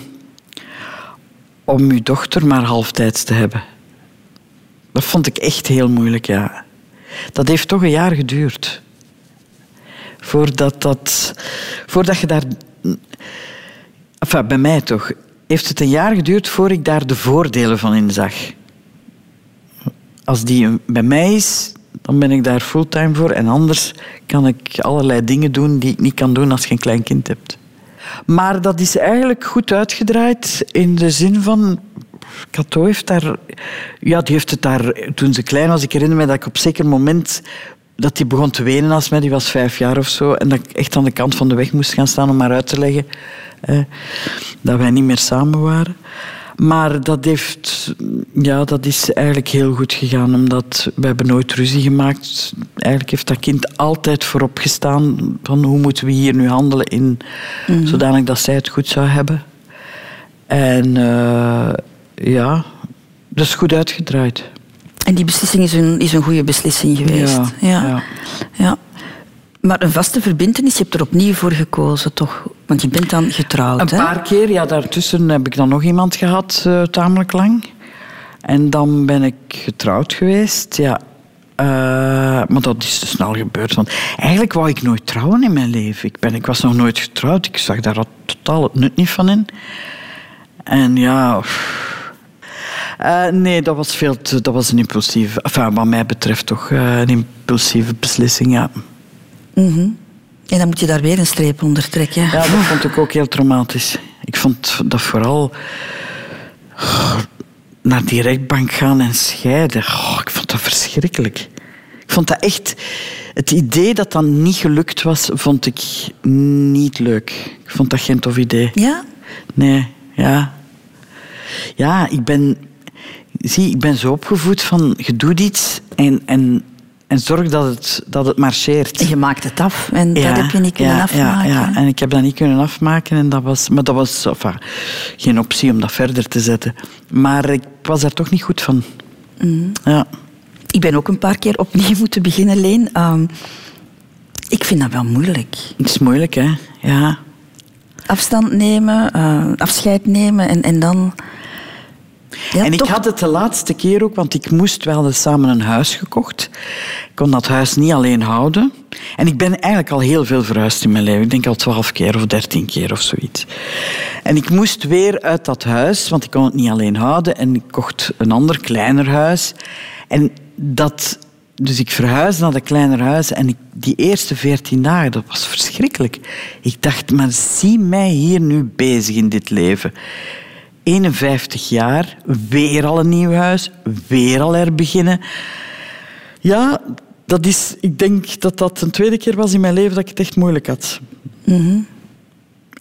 Speaker 2: om uw dochter maar halftijds te hebben. Dat vond ik echt heel moeilijk, ja. Dat heeft toch een jaar geduurd. Voordat, dat, voordat je daar... Enfin, bij mij toch. Heeft het een jaar geduurd voor ik daar de voordelen van inzag. Als die bij mij is, dan ben ik daar fulltime voor. En anders kan ik allerlei dingen doen die ik niet kan doen als je een klein kind hebt. Maar dat is eigenlijk goed uitgedraaid in de zin van... Cato heeft daar... Ja, die heeft het daar... Toen ze klein was, ik herinner me dat ik op zeker moment... Dat hij begon te wenen als mij, die was vijf jaar of zo. En dat ik echt aan de kant van de weg moest gaan staan om maar uit te leggen eh, dat wij niet meer samen waren. Maar dat, heeft, ja, dat is eigenlijk heel goed gegaan, omdat we hebben nooit ruzie gemaakt. Eigenlijk heeft dat kind altijd voorop gestaan van hoe moeten we hier nu handelen in, zodanig dat zij het goed zou hebben. En eh, ja, dat is goed uitgedraaid.
Speaker 1: En die beslissing is een, is een goede beslissing geweest.
Speaker 2: Ja,
Speaker 1: ja.
Speaker 2: ja.
Speaker 1: ja. Maar een vaste verbintenis, je hebt er opnieuw voor gekozen, toch? Want je bent dan getrouwd,
Speaker 2: Een
Speaker 1: hè?
Speaker 2: paar keer, ja, daartussen heb ik dan nog iemand gehad, eh, tamelijk lang. En dan ben ik getrouwd geweest, ja. Eh, maar dat is te snel gebeurd. Want eigenlijk wou ik nooit trouwen in mijn leven. Ik, ben, ik was nog nooit getrouwd. Ik zag daar totaal het nut niet van in. En ja... pff. Eh, nee, dat was, veel te, dat was een impulsieve... Enfin, wat mij betreft toch eh, een impulsieve beslissing, ja.
Speaker 1: Mhm. En dan moet je daar weer een streep onder trekken.
Speaker 2: Ja, dat vond ik ook heel traumatisch. Ik vond dat vooral oh, naar die rechtbank gaan en scheiden. Oh, ik vond dat verschrikkelijk. Ik vond dat echt... Het idee dat dat niet gelukt was, vond ik niet leuk. Ik vond dat geen tof idee.
Speaker 1: Ja?
Speaker 2: Nee, ja. Ja, ik ben... Zie, ik ben zo opgevoed van... Je doet iets en, en, en zorg dat het, dat het marcheert.
Speaker 1: En je maakt het af en dat heb je niet kunnen
Speaker 2: ja,
Speaker 1: afmaken.
Speaker 2: Ja, ja, en ik heb dat niet kunnen afmaken. En dat was, maar dat was enfin, geen optie om dat verder te zetten. Maar ik was daar toch niet goed van.
Speaker 1: Mhm.
Speaker 2: Ja.
Speaker 1: Ik ben ook een paar keer opnieuw moeten beginnen, Leen. Ehm, ik vind dat wel moeilijk.
Speaker 2: Het is moeilijk, hè? Ja.
Speaker 1: Afstand nemen, eh, afscheid nemen en, en dan Ja,
Speaker 2: en ik
Speaker 1: toch-
Speaker 2: had het de laatste keer ook, want ik moest, we hadden samen een huis gekocht. Ik kon dat huis niet alleen houden. En ik ben eigenlijk al heel veel verhuisd in mijn leven. Ik denk al twaalf keer of dertien keer of zoiets. En ik moest weer uit dat huis, want ik kon het niet alleen houden. En ik kocht een ander, kleiner huis. En dat... Dus ik verhuisde naar dat kleiner huis en ik, die eerste veertien dagen, dat was verschrikkelijk. Ik dacht, maar zie mij hier nu bezig in dit leven. 51 jaar, weer al een nieuw huis, weer al herbeginnen. Ja, dat is, ik denk dat dat een tweede keer was in mijn leven dat ik het echt moeilijk had.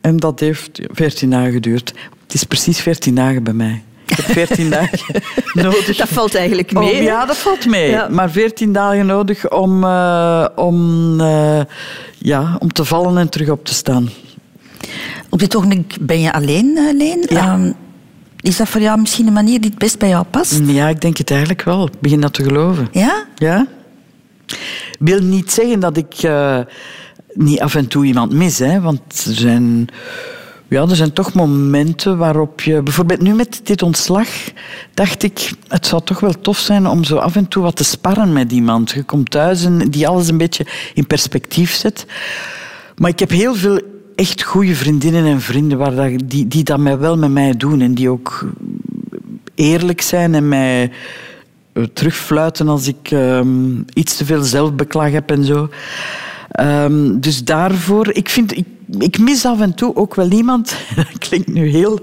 Speaker 2: En dat heeft 14 dagen geduurd. Het is precies 14 dagen bij mij. Ik heb 14 dagen nodig.
Speaker 1: Dat valt eigenlijk mee.
Speaker 2: ja, dat valt mee.
Speaker 1: Ja.
Speaker 2: Maar 14 dagen nodig om, eh, om, eh, ja, om te vallen en terug op te staan.
Speaker 1: Op dit ogenblik ben je alleen, eh, Leen.
Speaker 2: Ja.
Speaker 1: Ehm, is dat voor jou misschien een manier die het best bij jou past?
Speaker 2: Ja, ik denk het eigenlijk wel. Ik begin dat te geloven.
Speaker 1: Ja?
Speaker 2: Ja? wil niet zeggen dat ik eh, niet af en toe iemand mis, hè, want er zijn, ja, er zijn toch momenten waarop je... Bijvoorbeeld nu met dit ontslag dacht ik, het zou toch wel tof zijn om zo af en toe wat te sparren met iemand. Je komt thuis en die alles een beetje in perspectief zet. Maar ik heb heel veel echt goede vriendinnen en vrienden waar dat, die, die dat mij wel met mij doen en die ook eerlijk zijn en mij eh, terugfluiten als ik ehm, iets te veel zelfbeklag heb en zo. Ehm, dus daarvoor, ik vind, ik, ik mis af en toe ook wel iemand, dat klinkt nu heel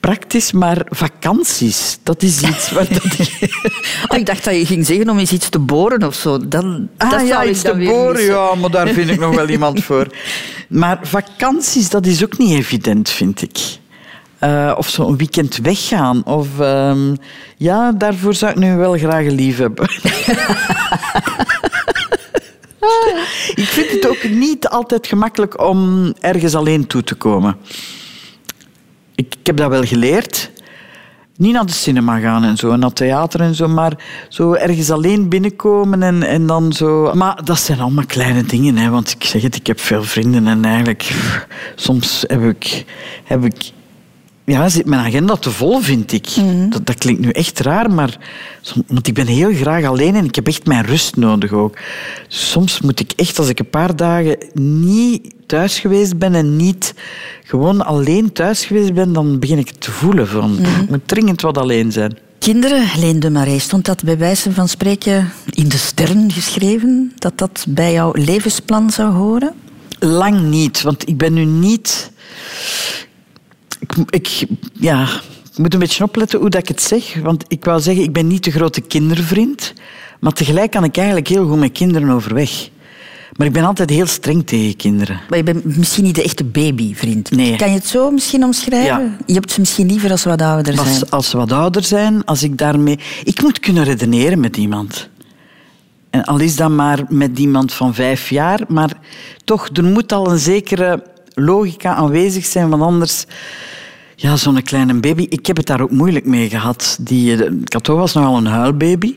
Speaker 2: praktisch, maar vakanties, dat is iets waar dat ik...
Speaker 1: Oh, ik dacht dat je ging zeggen om eens iets te boren of zo. Dan,
Speaker 2: Ah
Speaker 1: dat
Speaker 2: ja,
Speaker 1: zou ik
Speaker 2: iets
Speaker 1: dan
Speaker 2: te boren,
Speaker 1: missen.
Speaker 2: ja, maar daar vind ik nog wel iemand voor. Maar vakanties, dat is ook niet evident, vind ik. Eh, of zo een weekend weggaan. Of, ehm, ja, daarvoor zou ik nu wel graag een lief hebben. ik vind het ook niet altijd gemakkelijk om ergens alleen toe te komen. Ik, heb dat wel geleerd. Niet naar de cinema gaan en zo, naar theater en zo, maar zo ergens alleen binnenkomen en, en dan zo. Maar dat zijn allemaal kleine dingen, hè, want ik zeg het, ik heb veel vrienden en eigenlijk soms heb ik, heb ik ja, zit mijn agenda te vol, vind ik. dat, dat klinkt nu echt raar, maar want ik ben heel graag alleen en ik heb echt mijn rust nodig ook. Soms moet ik echt, als ik een paar dagen niet thuis geweest ben en niet gewoon alleen thuis geweest ben, dan begin ik het te voelen van, ik moet dringend wat alleen zijn.
Speaker 1: Kinderen, Leen de Marais, stond dat bij wijze van spreken in de sterren geschreven? Dat dat bij jouw levensplan zou horen?
Speaker 2: Lang niet, want ik ben nu niet... Ik, ik, ja, ik moet een beetje opletten hoe dat ik het zeg. Want ik wou zeggen, ik ben niet de grote kindervriend. Maar tegelijk kan ik eigenlijk heel goed met kinderen overweg. Maar ik ben altijd heel streng tegen kinderen.
Speaker 1: Maar je bent misschien niet de echte babyvriend.
Speaker 2: Nee.
Speaker 1: Kan je het zo misschien omschrijven?
Speaker 2: Ja.
Speaker 1: Je hebt ze misschien liever als ze wat ouder zijn.
Speaker 2: Als, als ze wat ouder zijn, als ik daarmee... Ik moet kunnen redeneren met iemand. En al is dat maar met iemand van vijf jaar, maar toch, er moet al een zekere logica aanwezig zijn, want anders... Ja, zo'n kleine baby, ik heb het daar ook moeilijk mee gehad. Die, Cato was nogal een huilbaby.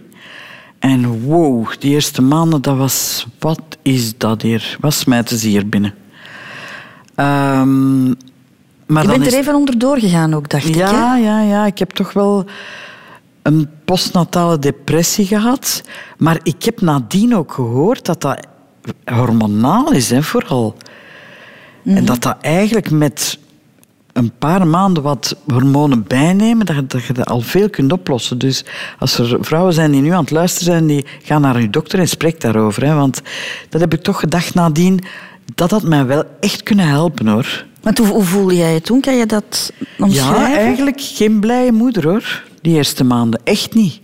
Speaker 2: En wow, die eerste maanden, dat was... Wat is dat hier? Wat smijten ze hier binnen? Ehm, maar
Speaker 1: je
Speaker 2: dan
Speaker 1: bent er even onderdoor gegaan ook, dacht ik.
Speaker 2: ja,
Speaker 1: Hè?
Speaker 2: ja, ja. Ik heb toch wel een postnatale depressie gehad. Maar ik heb nadien ook gehoord dat dat hormonaal is, hè, vooral. En dat dat eigenlijk met een paar maanden wat hormonen bijnemen, dat, je- dat je dat al veel kunt oplossen. Dus als er vrouwen zijn die nu aan het luisteren zijn, die gaan naar hun dokter en spreek daarover. Hè, want dat heb ik toch gedacht nadien, dat had mij wel echt kunnen helpen, hoor.
Speaker 1: Want hoe, hoe voelde jij het toen? Kan je dat omschrijven?
Speaker 2: Ja, eigenlijk geen blije moeder hoor, die eerste maanden. Echt niet.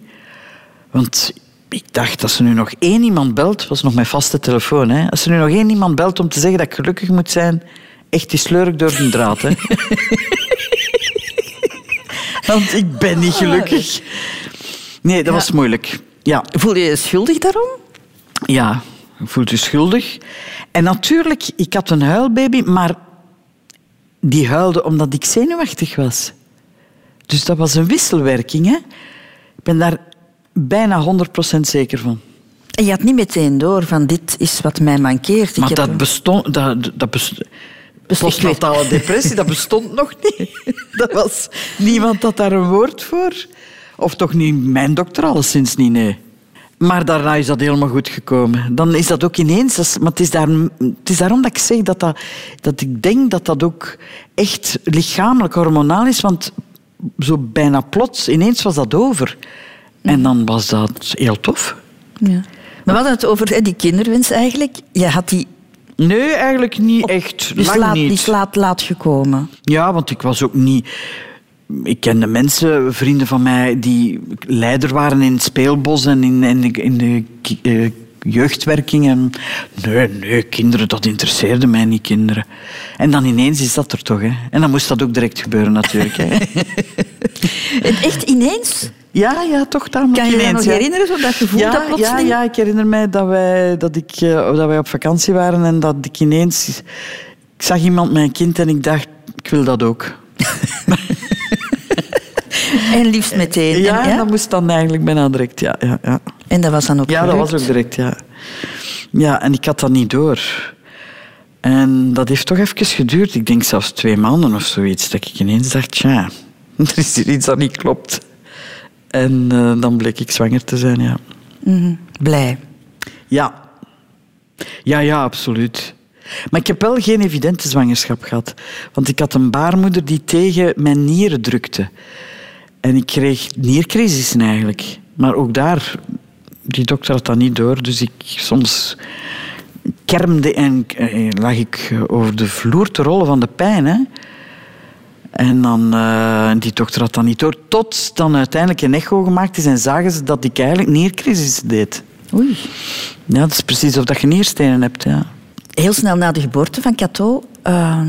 Speaker 2: Want ik dacht, als er nu nog één iemand belt, was nog mijn vaste telefoon, hè. Als er nu nog één iemand belt om te zeggen dat ik gelukkig moet zijn, echt, die sleur ik door de draad, hè. Want ik ben niet gelukkig. Nee, dat was moeilijk. Ja,
Speaker 1: Voel je je schuldig daarom?
Speaker 2: ja, voelt je schuldig. En natuurlijk, ik had een huilbaby, maar die huilde omdat ik zenuwachtig was. Dus dat was een wisselwerking. Hè? Ik ben daar bijna 100% zeker van.
Speaker 1: En je had niet meteen door van dit is wat mij mankeert.
Speaker 2: Maar dat bestond... Dat, dat bestond postnatale depressie, dat bestond nog niet. Dat was niemand had daar een woord voor. Of toch niet mijn dokter, alleszins niet, nee. Maar daarna is dat helemaal goed gekomen. Dan is dat ook ineens... Maar het is, daar, het is daarom dat ik zeg dat, dat, dat ik denk dat dat ook echt lichamelijk hormonaal is. Want zo bijna plots, ineens was dat over. En dan was dat heel tof.
Speaker 1: Ja. Maar we hadden het over hè, die kinderwens eigenlijk. Je had die
Speaker 2: Nee, eigenlijk niet echt.
Speaker 1: dus
Speaker 2: Lang
Speaker 1: laat,
Speaker 2: niet.
Speaker 1: die is laat, laat gekomen.
Speaker 2: Ja, want ik was ook niet... Ik kende mensen, vrienden van mij, die leider waren in het speelbos en in, in de, in de eh, jeugdwerking. En nee, nee, kinderen, dat interesseerde mij niet, kinderen. En dan ineens is dat er toch, hè. En dan moest dat ook direct gebeuren, natuurlijk. Hè.
Speaker 1: En echt ineens?
Speaker 2: Ja, ja, toch tamelijk
Speaker 1: Kan je je nog
Speaker 2: ja.
Speaker 1: herinneren, zo dat gevoel
Speaker 2: ja,
Speaker 1: dat
Speaker 2: ja,
Speaker 1: plotseling?
Speaker 2: ja, ik herinner mij dat wij, dat, ik, eh, dat wij op vakantie waren en dat ik ineens... Ik zag iemand een kind en ik dacht, ik wil dat ook.
Speaker 1: En liefst meteen.
Speaker 2: Ja,
Speaker 1: en,
Speaker 2: en dat moest dan eigenlijk bijna direct, ja. Ja, ja.
Speaker 1: En dat was dan ook
Speaker 2: ja dat was ook direct, ja. Ja, en ik had dat niet door. En dat heeft toch even geduurd. Ik denk zelfs twee maanden of zoiets. Dat ik ineens dacht, tja, er is hier iets dat niet klopt. En eh, dan bleek ik zwanger te zijn, ja.
Speaker 1: Mhm. Blij.
Speaker 2: Ja. Ja, ja, absoluut. Maar ik heb wel geen evidente zwangerschap gehad. Want ik had een baarmoeder die tegen mijn nieren drukte. En ik kreeg niercrisissen eigenlijk. Maar ook daar, die dokter had dat niet door. Dus ik soms kermde en eh, lag ik over de vloer te rollen van de pijn. Hè. En dan, eh, die dokter had dat niet door. Tot dan uiteindelijk een echo gemaakt is en zagen ze dat ik eigenlijk niercrisis deed.
Speaker 1: Oei.
Speaker 2: Ja, dat is precies of dat je nierstenen hebt, ja.
Speaker 1: Heel snel na de geboorte van Cato eh,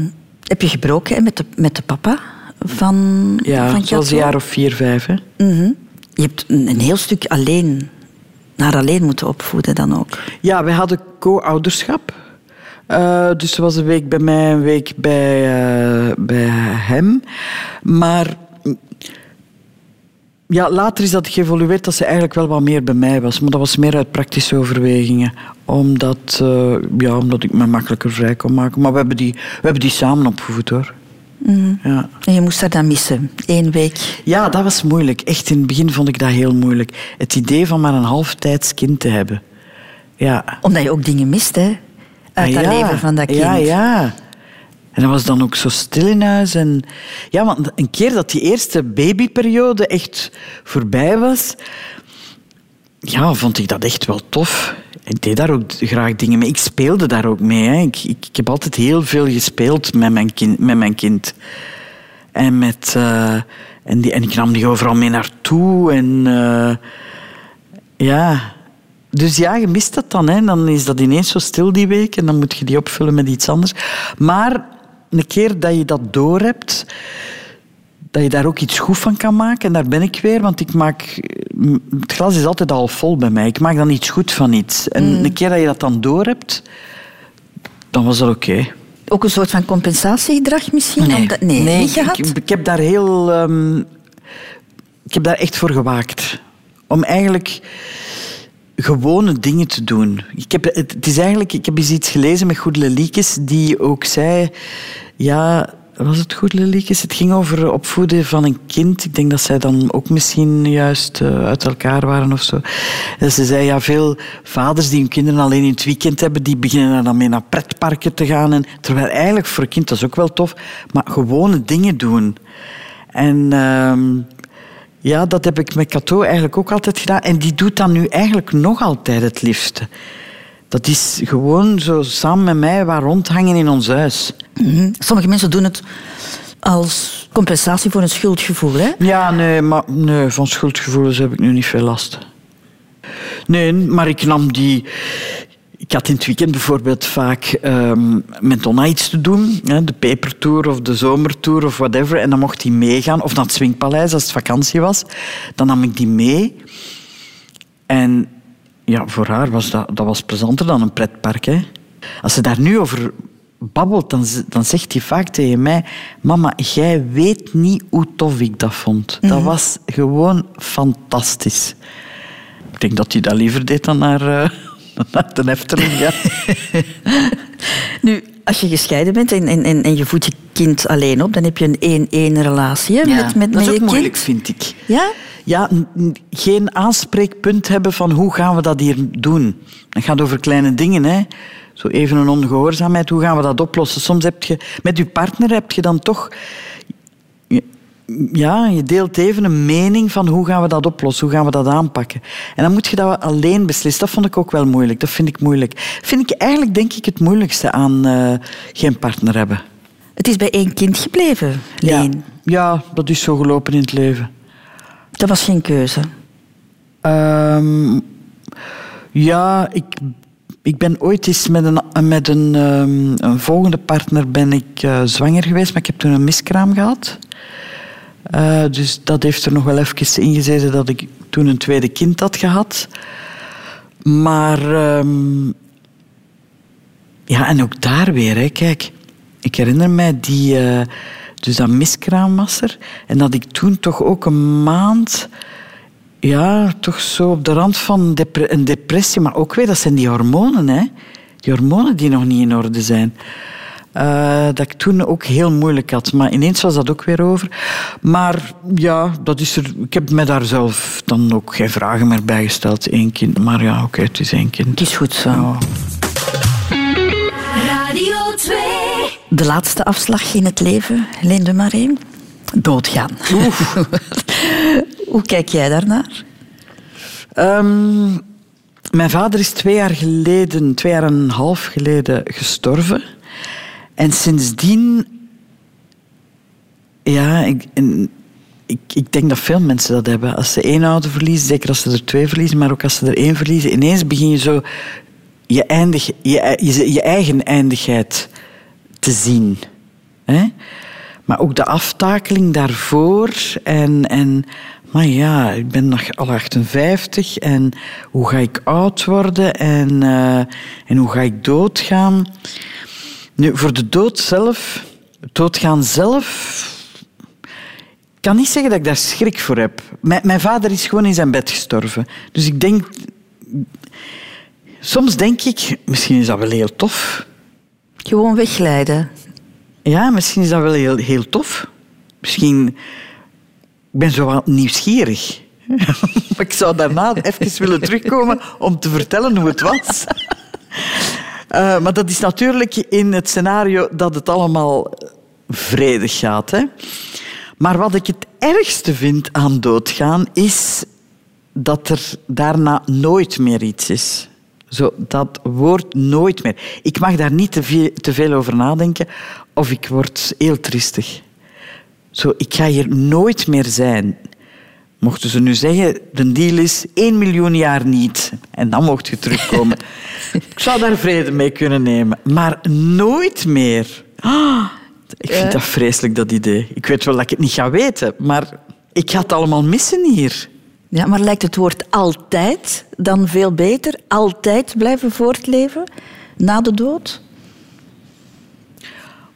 Speaker 1: heb je gebroken hè, met, de, met de papa van,
Speaker 2: Ja,
Speaker 1: van Cato.
Speaker 2: een jaar of vier, vijf, hè.
Speaker 1: Mhm. Je hebt een, een heel stuk alleen, naar alleen moeten opvoeden dan ook.
Speaker 2: Ja, wij hadden co-ouderschap. Eh, dus ze was een week bij mij, een week bij, eh, bij hem. Maar mm, ja, later is dat geëvolueerd dat ze eigenlijk wel wat meer bij mij was. Maar dat was meer uit praktische overwegingen. Omdat, eh, ja, omdat ik me makkelijker vrij kon maken. Maar we hebben die, we hebben die samen opgevoed, hoor. Ja.
Speaker 1: En je moest haar dan missen, één week.
Speaker 2: Ja, dat was moeilijk. Echt, in het begin vond ik dat heel moeilijk. Het idee van maar een halftijds kind te hebben. Ja.
Speaker 1: Omdat je ook dingen mist, hè? Uit
Speaker 2: Ah, ja.
Speaker 1: leven van dat kind.
Speaker 2: Ja, ja. En dat was dan ook zo stil in huis. En... Ja, want een keer dat die eerste babyperiode echt voorbij was... Ja, vond ik dat echt wel tof. Ik deed daar ook graag dingen mee. Ik speelde daar ook mee. Hè. Ik, ik, ik heb altijd heel veel gespeeld met mijn kind. Met mijn kind. En, met, eh, en, die, en ik nam die overal mee naartoe. En eh, ja... Dus ja, je mist dat dan. Hè. Dan is dat ineens zo stil die week en dan moet je die opvullen met iets anders. Maar een keer dat je dat doorhebt, dat je daar ook iets goed van kan maken. En daar ben ik weer, want ik maak... Het glas is altijd al vol bij mij. Ik maak dan iets goed van iets. En een keer dat je dat dan doorhebt, dan was dat oké.
Speaker 1: Ook een soort van compensatiegedrag misschien? Omdat- nee, niet gehad?
Speaker 2: ik, ik heb daar heel... ehm, ik heb daar echt voor gewaakt. Om eigenlijk gewone dingen te doen. Ik heb, het, is eigenlijk, ik heb eens iets gelezen met Goedele Liekes, die ook zei... Ja, was het Goedele Liekes? Het ging over opvoeden van een kind. Ik denk dat zij dan ook misschien juist eh, uit elkaar waren of zo. En ze zei, ja, veel vaders die hun kinderen alleen in het weekend hebben, die beginnen dan mee naar pretparken te gaan. En, terwijl eigenlijk voor een kind, dat is ook wel tof, maar gewone dingen doen. En... ehm, ja, dat heb ik met Cato eigenlijk ook altijd gedaan. En die doet dat nu eigenlijk nog altijd het liefste. Dat is gewoon zo samen met mij waar rondhangen in ons huis.
Speaker 1: Mhm. Sommige mensen doen het als compensatie voor een schuldgevoel. Hè?
Speaker 2: Ja, nee, maar nee, van schuldgevoelens heb ik nu niet veel last. Nee, maar ik nam die... Ik had in het weekend bijvoorbeeld vaak ehm, met Donna iets te doen. Hè, de pepertour of de zomertour of whatever. En dan mocht hij meegaan. Of naar het Swingpaleis als het vakantie was. Dan nam ik die mee. En ja, voor haar was dat, dat was plezanter dan een pretpark. Hè. Als ze daar nu over babbelt, dan, dan zegt hij vaak tegen mij... Mama, jij weet niet hoe tof ik dat vond. Dat was gewoon fantastisch. Ik denk dat hij dat liever deed dan naar, eh, naar de Efteling. Ja.
Speaker 1: Nu, Als je gescheiden bent en, en, en, je voedt je kind alleen op, dan heb je een één-één relatie hè,
Speaker 2: Ja,
Speaker 1: met, met,
Speaker 2: dat is
Speaker 1: met
Speaker 2: ook
Speaker 1: je
Speaker 2: moeilijk,
Speaker 1: kind.
Speaker 2: vind ik.
Speaker 1: Ja?
Speaker 2: Ja, geen aanspreekpunt hebben van hoe gaan we dat hier doen. Het gaat over kleine dingen, hè. Zo even een ongehoorzaamheid, hoe gaan we dat oplossen? Soms heb je, met je partner heb je dan toch... Ja, je deelt even een mening van hoe gaan we dat oplossen, hoe gaan we dat aanpakken. En dan moet je dat alleen beslissen. Dat vond ik ook wel moeilijk, dat vind ik moeilijk. Vind ik eigenlijk, denk ik, het moeilijkste aan eh, geen partner hebben.
Speaker 1: Het is bij één kind gebleven,
Speaker 2: Ja.
Speaker 1: Leen.
Speaker 2: ja, dat is zo gelopen in het leven.
Speaker 1: Dat was geen keuze.
Speaker 2: Ehm, ja, ik, ik ben ooit eens met een, met een, ehm, een volgende partner ben ik eh, zwanger geweest, maar ik heb toen een miskraam gehad. Eh, dus dat heeft er nog wel even ingezeten dat ik toen een tweede kind had gehad. Maar ehm, ja, en ook daar weer, hè, kijk. Ik herinner mij die, eh, dus dat miskraam was er. En dat ik toen toch ook een maand, ja, toch zo op de rand van een depressie. Maar ook weer, dat zijn die hormonen, hè. Die hormonen die nog niet in orde zijn. Eh, dat ik toen ook heel moeilijk had. Maar ineens was dat ook weer over. Maar ja, dat is er, ik heb me daar zelf dan ook geen vragen meer bij gesteld. Eén kind. Maar ja, oké, het is één kind.
Speaker 1: Het is goed zo.
Speaker 2: Ja.
Speaker 3: Radio 2.
Speaker 1: De laatste afslag in het leven, Leen de Marijn. Doodgaan. Hoe kijk jij daarnaar?
Speaker 2: Ehm, mijn vader is twee jaar geleden, twee jaar en een half geleden gestorven. En sindsdien, ja, ik, ik, ik denk dat veel mensen dat hebben. Als ze één ouder verliezen, zeker als ze er twee verliezen, maar ook als ze er één verliezen, ineens begin je zo je, eindig, je, je eigen eindigheid te zien. Hè? Maar ook de aftakeling daarvoor. En, en, maar ja, ik ben nog al 58 en hoe ga ik oud worden en, eh, en hoe ga ik doodgaan? Nu, voor de dood zelf, doodgaan zelf, ik kan niet zeggen dat ik daar schrik voor heb. Mijn, mijn vader is gewoon in zijn bed gestorven. Dus ik denk... Soms denk ik, misschien is dat wel heel tof.
Speaker 1: Gewoon wegleiden.
Speaker 2: Ja, misschien is dat wel heel, heel tof. Misschien... Ik ben zo wat nieuwsgierig. ik zou daarna even willen terugkomen om te vertellen hoe het was. Eh, maar dat is natuurlijk in het scenario dat het allemaal vredig gaat. Hè? Maar wat ik het ergste vind aan doodgaan, is dat er daarna nooit meer iets is. Zo, dat woord nooit meer. Ik mag daar niet te veel, over nadenken of ik word heel tristig. Zo, ik ga hier nooit meer zijn. Mochten ze nu zeggen, de deal is 1 miljoen jaar niet. En dan mocht je terugkomen. ik zou daar vrede mee kunnen nemen. Maar nooit meer. Ah, ik vind dat vreselijk, dat idee. Ik weet wel dat ik het niet ga weten, maar ik ga het allemaal missen hier.
Speaker 1: Ja, maar lijkt het woord altijd dan veel beter? Altijd blijven voortleven na de dood?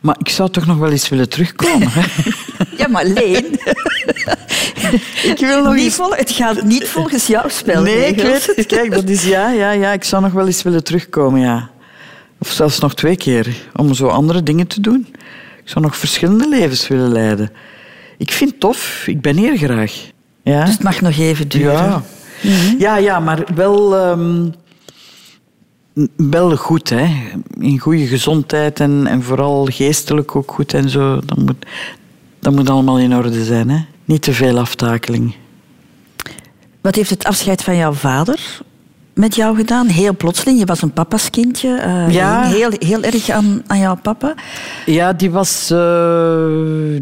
Speaker 2: Maar ik zou toch nog wel eens willen terugkomen. hè?
Speaker 1: Ja, maar Leen,
Speaker 2: ik wil nog
Speaker 1: niet
Speaker 2: eens...
Speaker 1: vol, het gaat niet volgens jouw spel.
Speaker 2: Nee, ik weet het. Kijk, dat is ja, ja, ja. Ik zou nog wel eens willen terugkomen, ja. Of zelfs nog twee keer, om zo andere dingen te doen. Ik zou nog verschillende levens willen leiden. Ik vind het tof. Ik ben hier graag. Ja.
Speaker 1: Dus het mag nog even duren.
Speaker 2: Ja. ja, ja, maar wel, ehm, wel goed, hè. In goede gezondheid en, en vooral geestelijk ook goed en zo. Dat moet, dat moet allemaal in orde zijn, hè. Niet te veel aftakeling.
Speaker 1: Wat heeft het afscheid van jouw vader met jou gedaan? Heel plotseling, je was een papa's kindje. eh,
Speaker 2: Ja.
Speaker 1: Heel, heel erg aan, aan jouw papa.
Speaker 2: Ja, die, was, eh,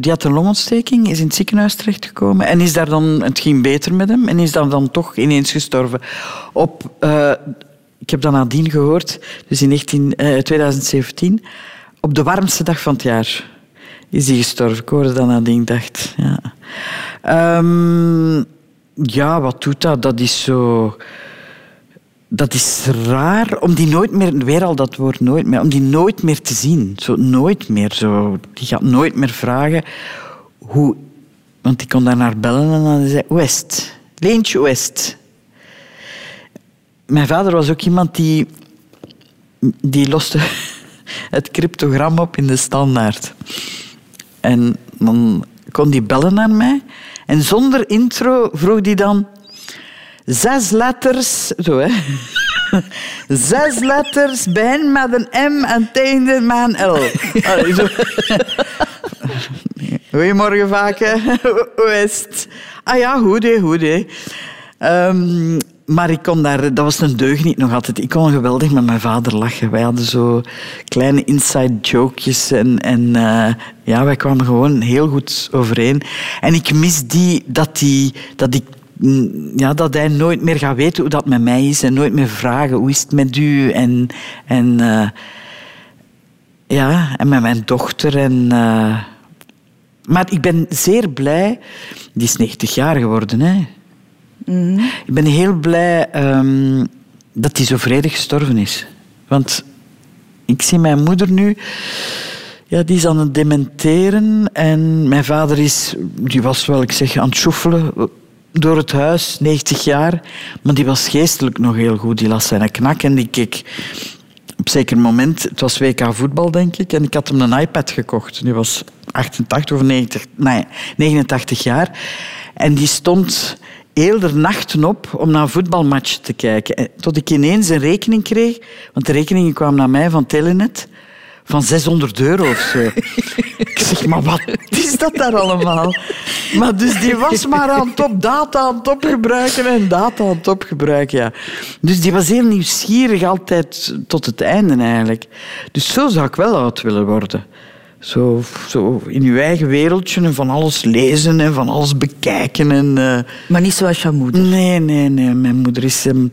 Speaker 2: die had een longontsteking, is in het ziekenhuis terechtgekomen en is daar dan, het ging beter met hem en is dan, dan toch ineens gestorven. Op, eh, ik heb dat nadien gehoord, dus in 19, eh, 2017, op de warmste dag van het jaar is hij gestorven. Ik hoorde dat nadien, ik dacht. Ja. Ehm, ja, wat doet dat? Dat is zo dat is raar om die nooit meer, weer al dat woord nooit meer, om die nooit meer te zien. Zo nooit meer. Zo, die gaat nooit meer vragen hoe. Want ik kon daar naar bellen en dan zei West, Leentje West. Mijn vader was ook iemand die, die loste. het cryptogram op in de standaard. En dan kon die bellen naar mij. En zonder intro vroeg die dan... Zes letters... Zo, hè. Zes letters, begin met een M en einde met een L. Allee, zo. Goedemorgen, Vaken. Hoe is het? Ah ja, goed, hè, goed. Ehm, maar ik kon daar... Dat was een deugniet nog altijd. Ik kon geweldig met mijn vader lachen. Wij hadden zo kleine inside jokejes. En, en eh, ja, wij kwamen gewoon heel goed overeen. En ik mis die... Dat, die, dat ik mm, ja, dat hij nooit meer gaat weten hoe dat met mij is en nooit meer vragen hoe is het met u en, en eh, ja, en met mijn dochter. En, eh, maar ik ben zeer blij. Die is 90 jaar geworden. Hè. Ik ben heel blij ehm, dat hij zo vredig gestorven is. Want ik zie mijn moeder nu... Ja, die is aan het dementeren. En mijn vader is... Die was wel, ik zeg, aan het sjoefelen door het huis, 90 jaar. Maar die was geestelijk nog heel goed. Die las zijn knak en die keek op een zeker moment, het was WK voetbal, denk ik, en ik had hem een iPad gekocht. Die was 88 of 90, nee, 89 jaar. En die stond heel de nachten op om naar een voetbalmatch te kijken. En Tot ik ineens een rekening kreeg, want de rekeningen kwamen naar mij van Telenet, van 600 euro of zo. ik zeg, maar wat is dat daar allemaal? Maar dus die was maar aan het op data aan het opgebruiken en data aan het opgebruiken, ja. Dus die was heel nieuwsgierig altijd tot het einde eigenlijk. Dus zo zou ik wel oud willen worden. Zo, zo in uw eigen wereldje en van alles lezen en van alles bekijken. En, eh,
Speaker 1: Maar niet zoals jouw moeder.
Speaker 2: Nee, nee, nee. Mijn moeder is, ehm,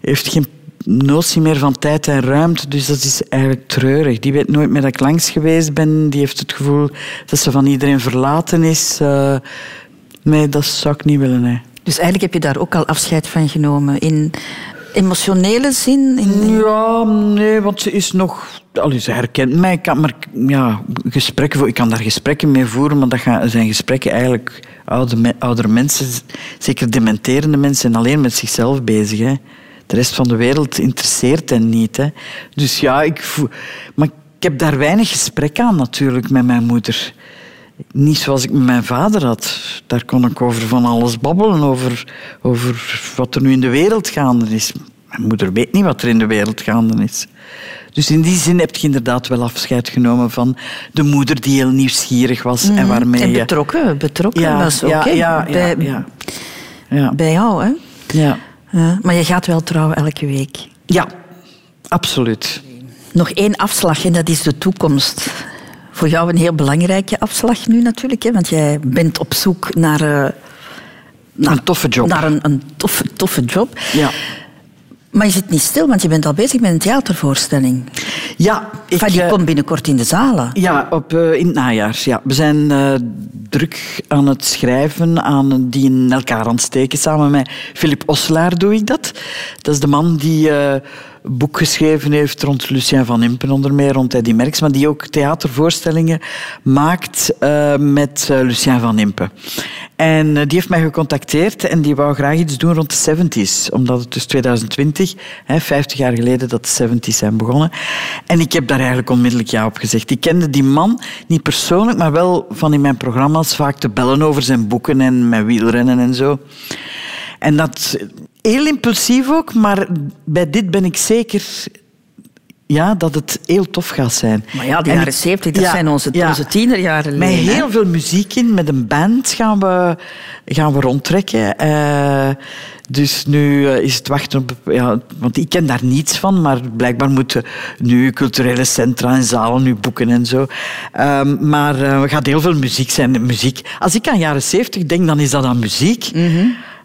Speaker 2: heeft geen notie meer van tijd en ruimte, dus dat is eigenlijk treurig. Die weet nooit meer dat ik langs geweest ben. Die heeft het gevoel dat ze van iedereen verlaten is. Eh, nee, dat zou ik niet willen. Nee.
Speaker 1: Dus eigenlijk heb je daar ook al afscheid van genomen. In emotionele zin? In,
Speaker 2: Ja, nee, want ze is nog... Allee, ze herkent mij. Kan, maar, ja, gesprekken, ik kan daar gesprekken mee voeren, maar dat zijn gesprekken eigenlijk... Oude, oudere mensen, zeker dementerende mensen, zijn alleen met zichzelf bezig. Hè. De rest van de wereld interesseert hen niet. Hè. Dus ja, ik voel... Maar ik heb daar weinig gesprek aan natuurlijk met mijn moeder. Niet zoals ik met mijn vader had. Daar kon ik over van alles babbelen, over, over wat er nu in de wereld gaande is. Mijn moeder weet niet wat er in de wereld gaande is. Dus in die zin heb je inderdaad wel afscheid genomen van de moeder die heel nieuwsgierig was en waarmee
Speaker 1: Mhm. en
Speaker 2: je...
Speaker 1: betrokken, betrokken
Speaker 2: Ja,
Speaker 1: was ook.
Speaker 2: ja, ja, ja,
Speaker 1: bij,
Speaker 2: ja. Ja,
Speaker 1: bij jou, hè?
Speaker 2: ja.
Speaker 1: Ja, maar je gaat wel trouwen elke week.
Speaker 2: ja absoluut.
Speaker 1: Nog één afslag en dat is de toekomst. Voor jou een heel belangrijke afslag nu natuurlijk, hè? want jij bent op zoek naar, eh, naar
Speaker 2: Een toffe job.
Speaker 1: Naar een, een toffe, toffe job.
Speaker 2: Ja.
Speaker 1: Maar je zit niet stil, want je bent al bezig met een theatervoorstelling.
Speaker 2: Ja, ik,
Speaker 1: die
Speaker 2: eh,
Speaker 1: komt binnenkort in de zalen.
Speaker 2: Ja, op, eh, in het najaar. Ja. We zijn druk aan het schrijven, aan die in elkaar aan het steken. Samen met Philip Oslaar doe ik dat. Dat is de man die boek geschreven heeft rond Lucien van Impen, onder meer rond Eddy Merckx, maar die ook theatervoorstellingen maakt eh, met eh, Lucien van Impen. En eh, die heeft mij gecontacteerd en die wou graag iets doen rond de 70s. Omdat het dus 2020, hè, 50 jaar geleden dat de 70s zijn begonnen. En ik heb daar eigenlijk onmiddellijk ja op gezegd. Ik kende die man niet persoonlijk, maar wel van in mijn programma's vaak te bellen over zijn boeken en mijn wielrennen en zo. En dat heel impulsief ook, maar bij dit ben ik zeker ja, dat het heel tof gaat zijn.
Speaker 1: Maar ja, de
Speaker 2: En
Speaker 1: jaren 70, dat
Speaker 2: ja,
Speaker 1: zijn onze,
Speaker 2: ja.
Speaker 1: onze tienerjaren.
Speaker 2: Met
Speaker 1: hè?
Speaker 2: heel veel muziek in, met een band gaan we, gaan we rondtrekken. Eh, dus nu eh, is het wachten op... Ja, want ik ken daar niets van, maar blijkbaar moeten nu culturele centra en zalen nu boeken en zo. Ehm, maar eh, er gaat heel veel muziek zijn. Muziek. Als ik aan jaren 70 denk, dan is dat aan muziek.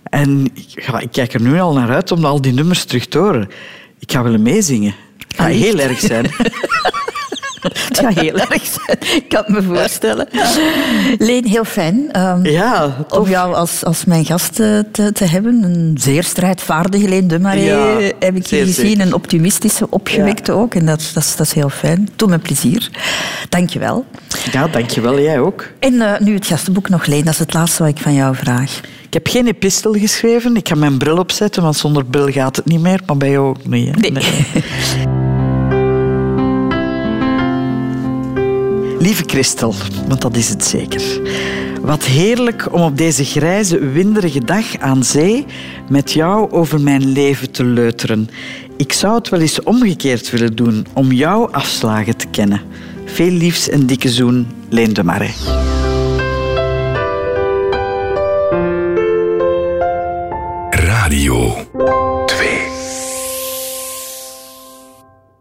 Speaker 2: En ik, ja, ik kijk er nu al naar uit om al die nummers terug te horen. Ik ga willen meezingen. Het gaat heel erg zijn.
Speaker 1: Het gaat heel erg zijn, ik kan het me voorstellen. Leen, heel fijn ehm,
Speaker 2: Ja,
Speaker 1: om jou als, als mijn gast eh, te, te hebben. Een zeer strijdvaardige Leen de Marais
Speaker 2: Ja,
Speaker 1: heb ik hier gezien.
Speaker 2: zeker.
Speaker 1: Een optimistische, opgewekte ook. En dat, dat, is, dat is heel fijn. Doe me plezier. Dank je wel.
Speaker 2: Ja, dankjewel. Jij ook.
Speaker 1: En eh, nu het gastenboek nog, Leen. Dat is het laatste wat ik van jou vraag.
Speaker 2: Ik heb geen epistel geschreven. Ik ga mijn bril opzetten, want zonder bril gaat het niet meer. Maar bij jou ook niet. Hè?
Speaker 1: Nee.
Speaker 2: Lieve Christel, want dat is het zeker. Wat heerlijk om op deze grijze, winderige dag aan zee met jou over mijn leven te leuteren. Ik zou het wel eens omgekeerd willen doen om jouw afslagen te kennen. Veel liefs en dikke zoen, Leen de.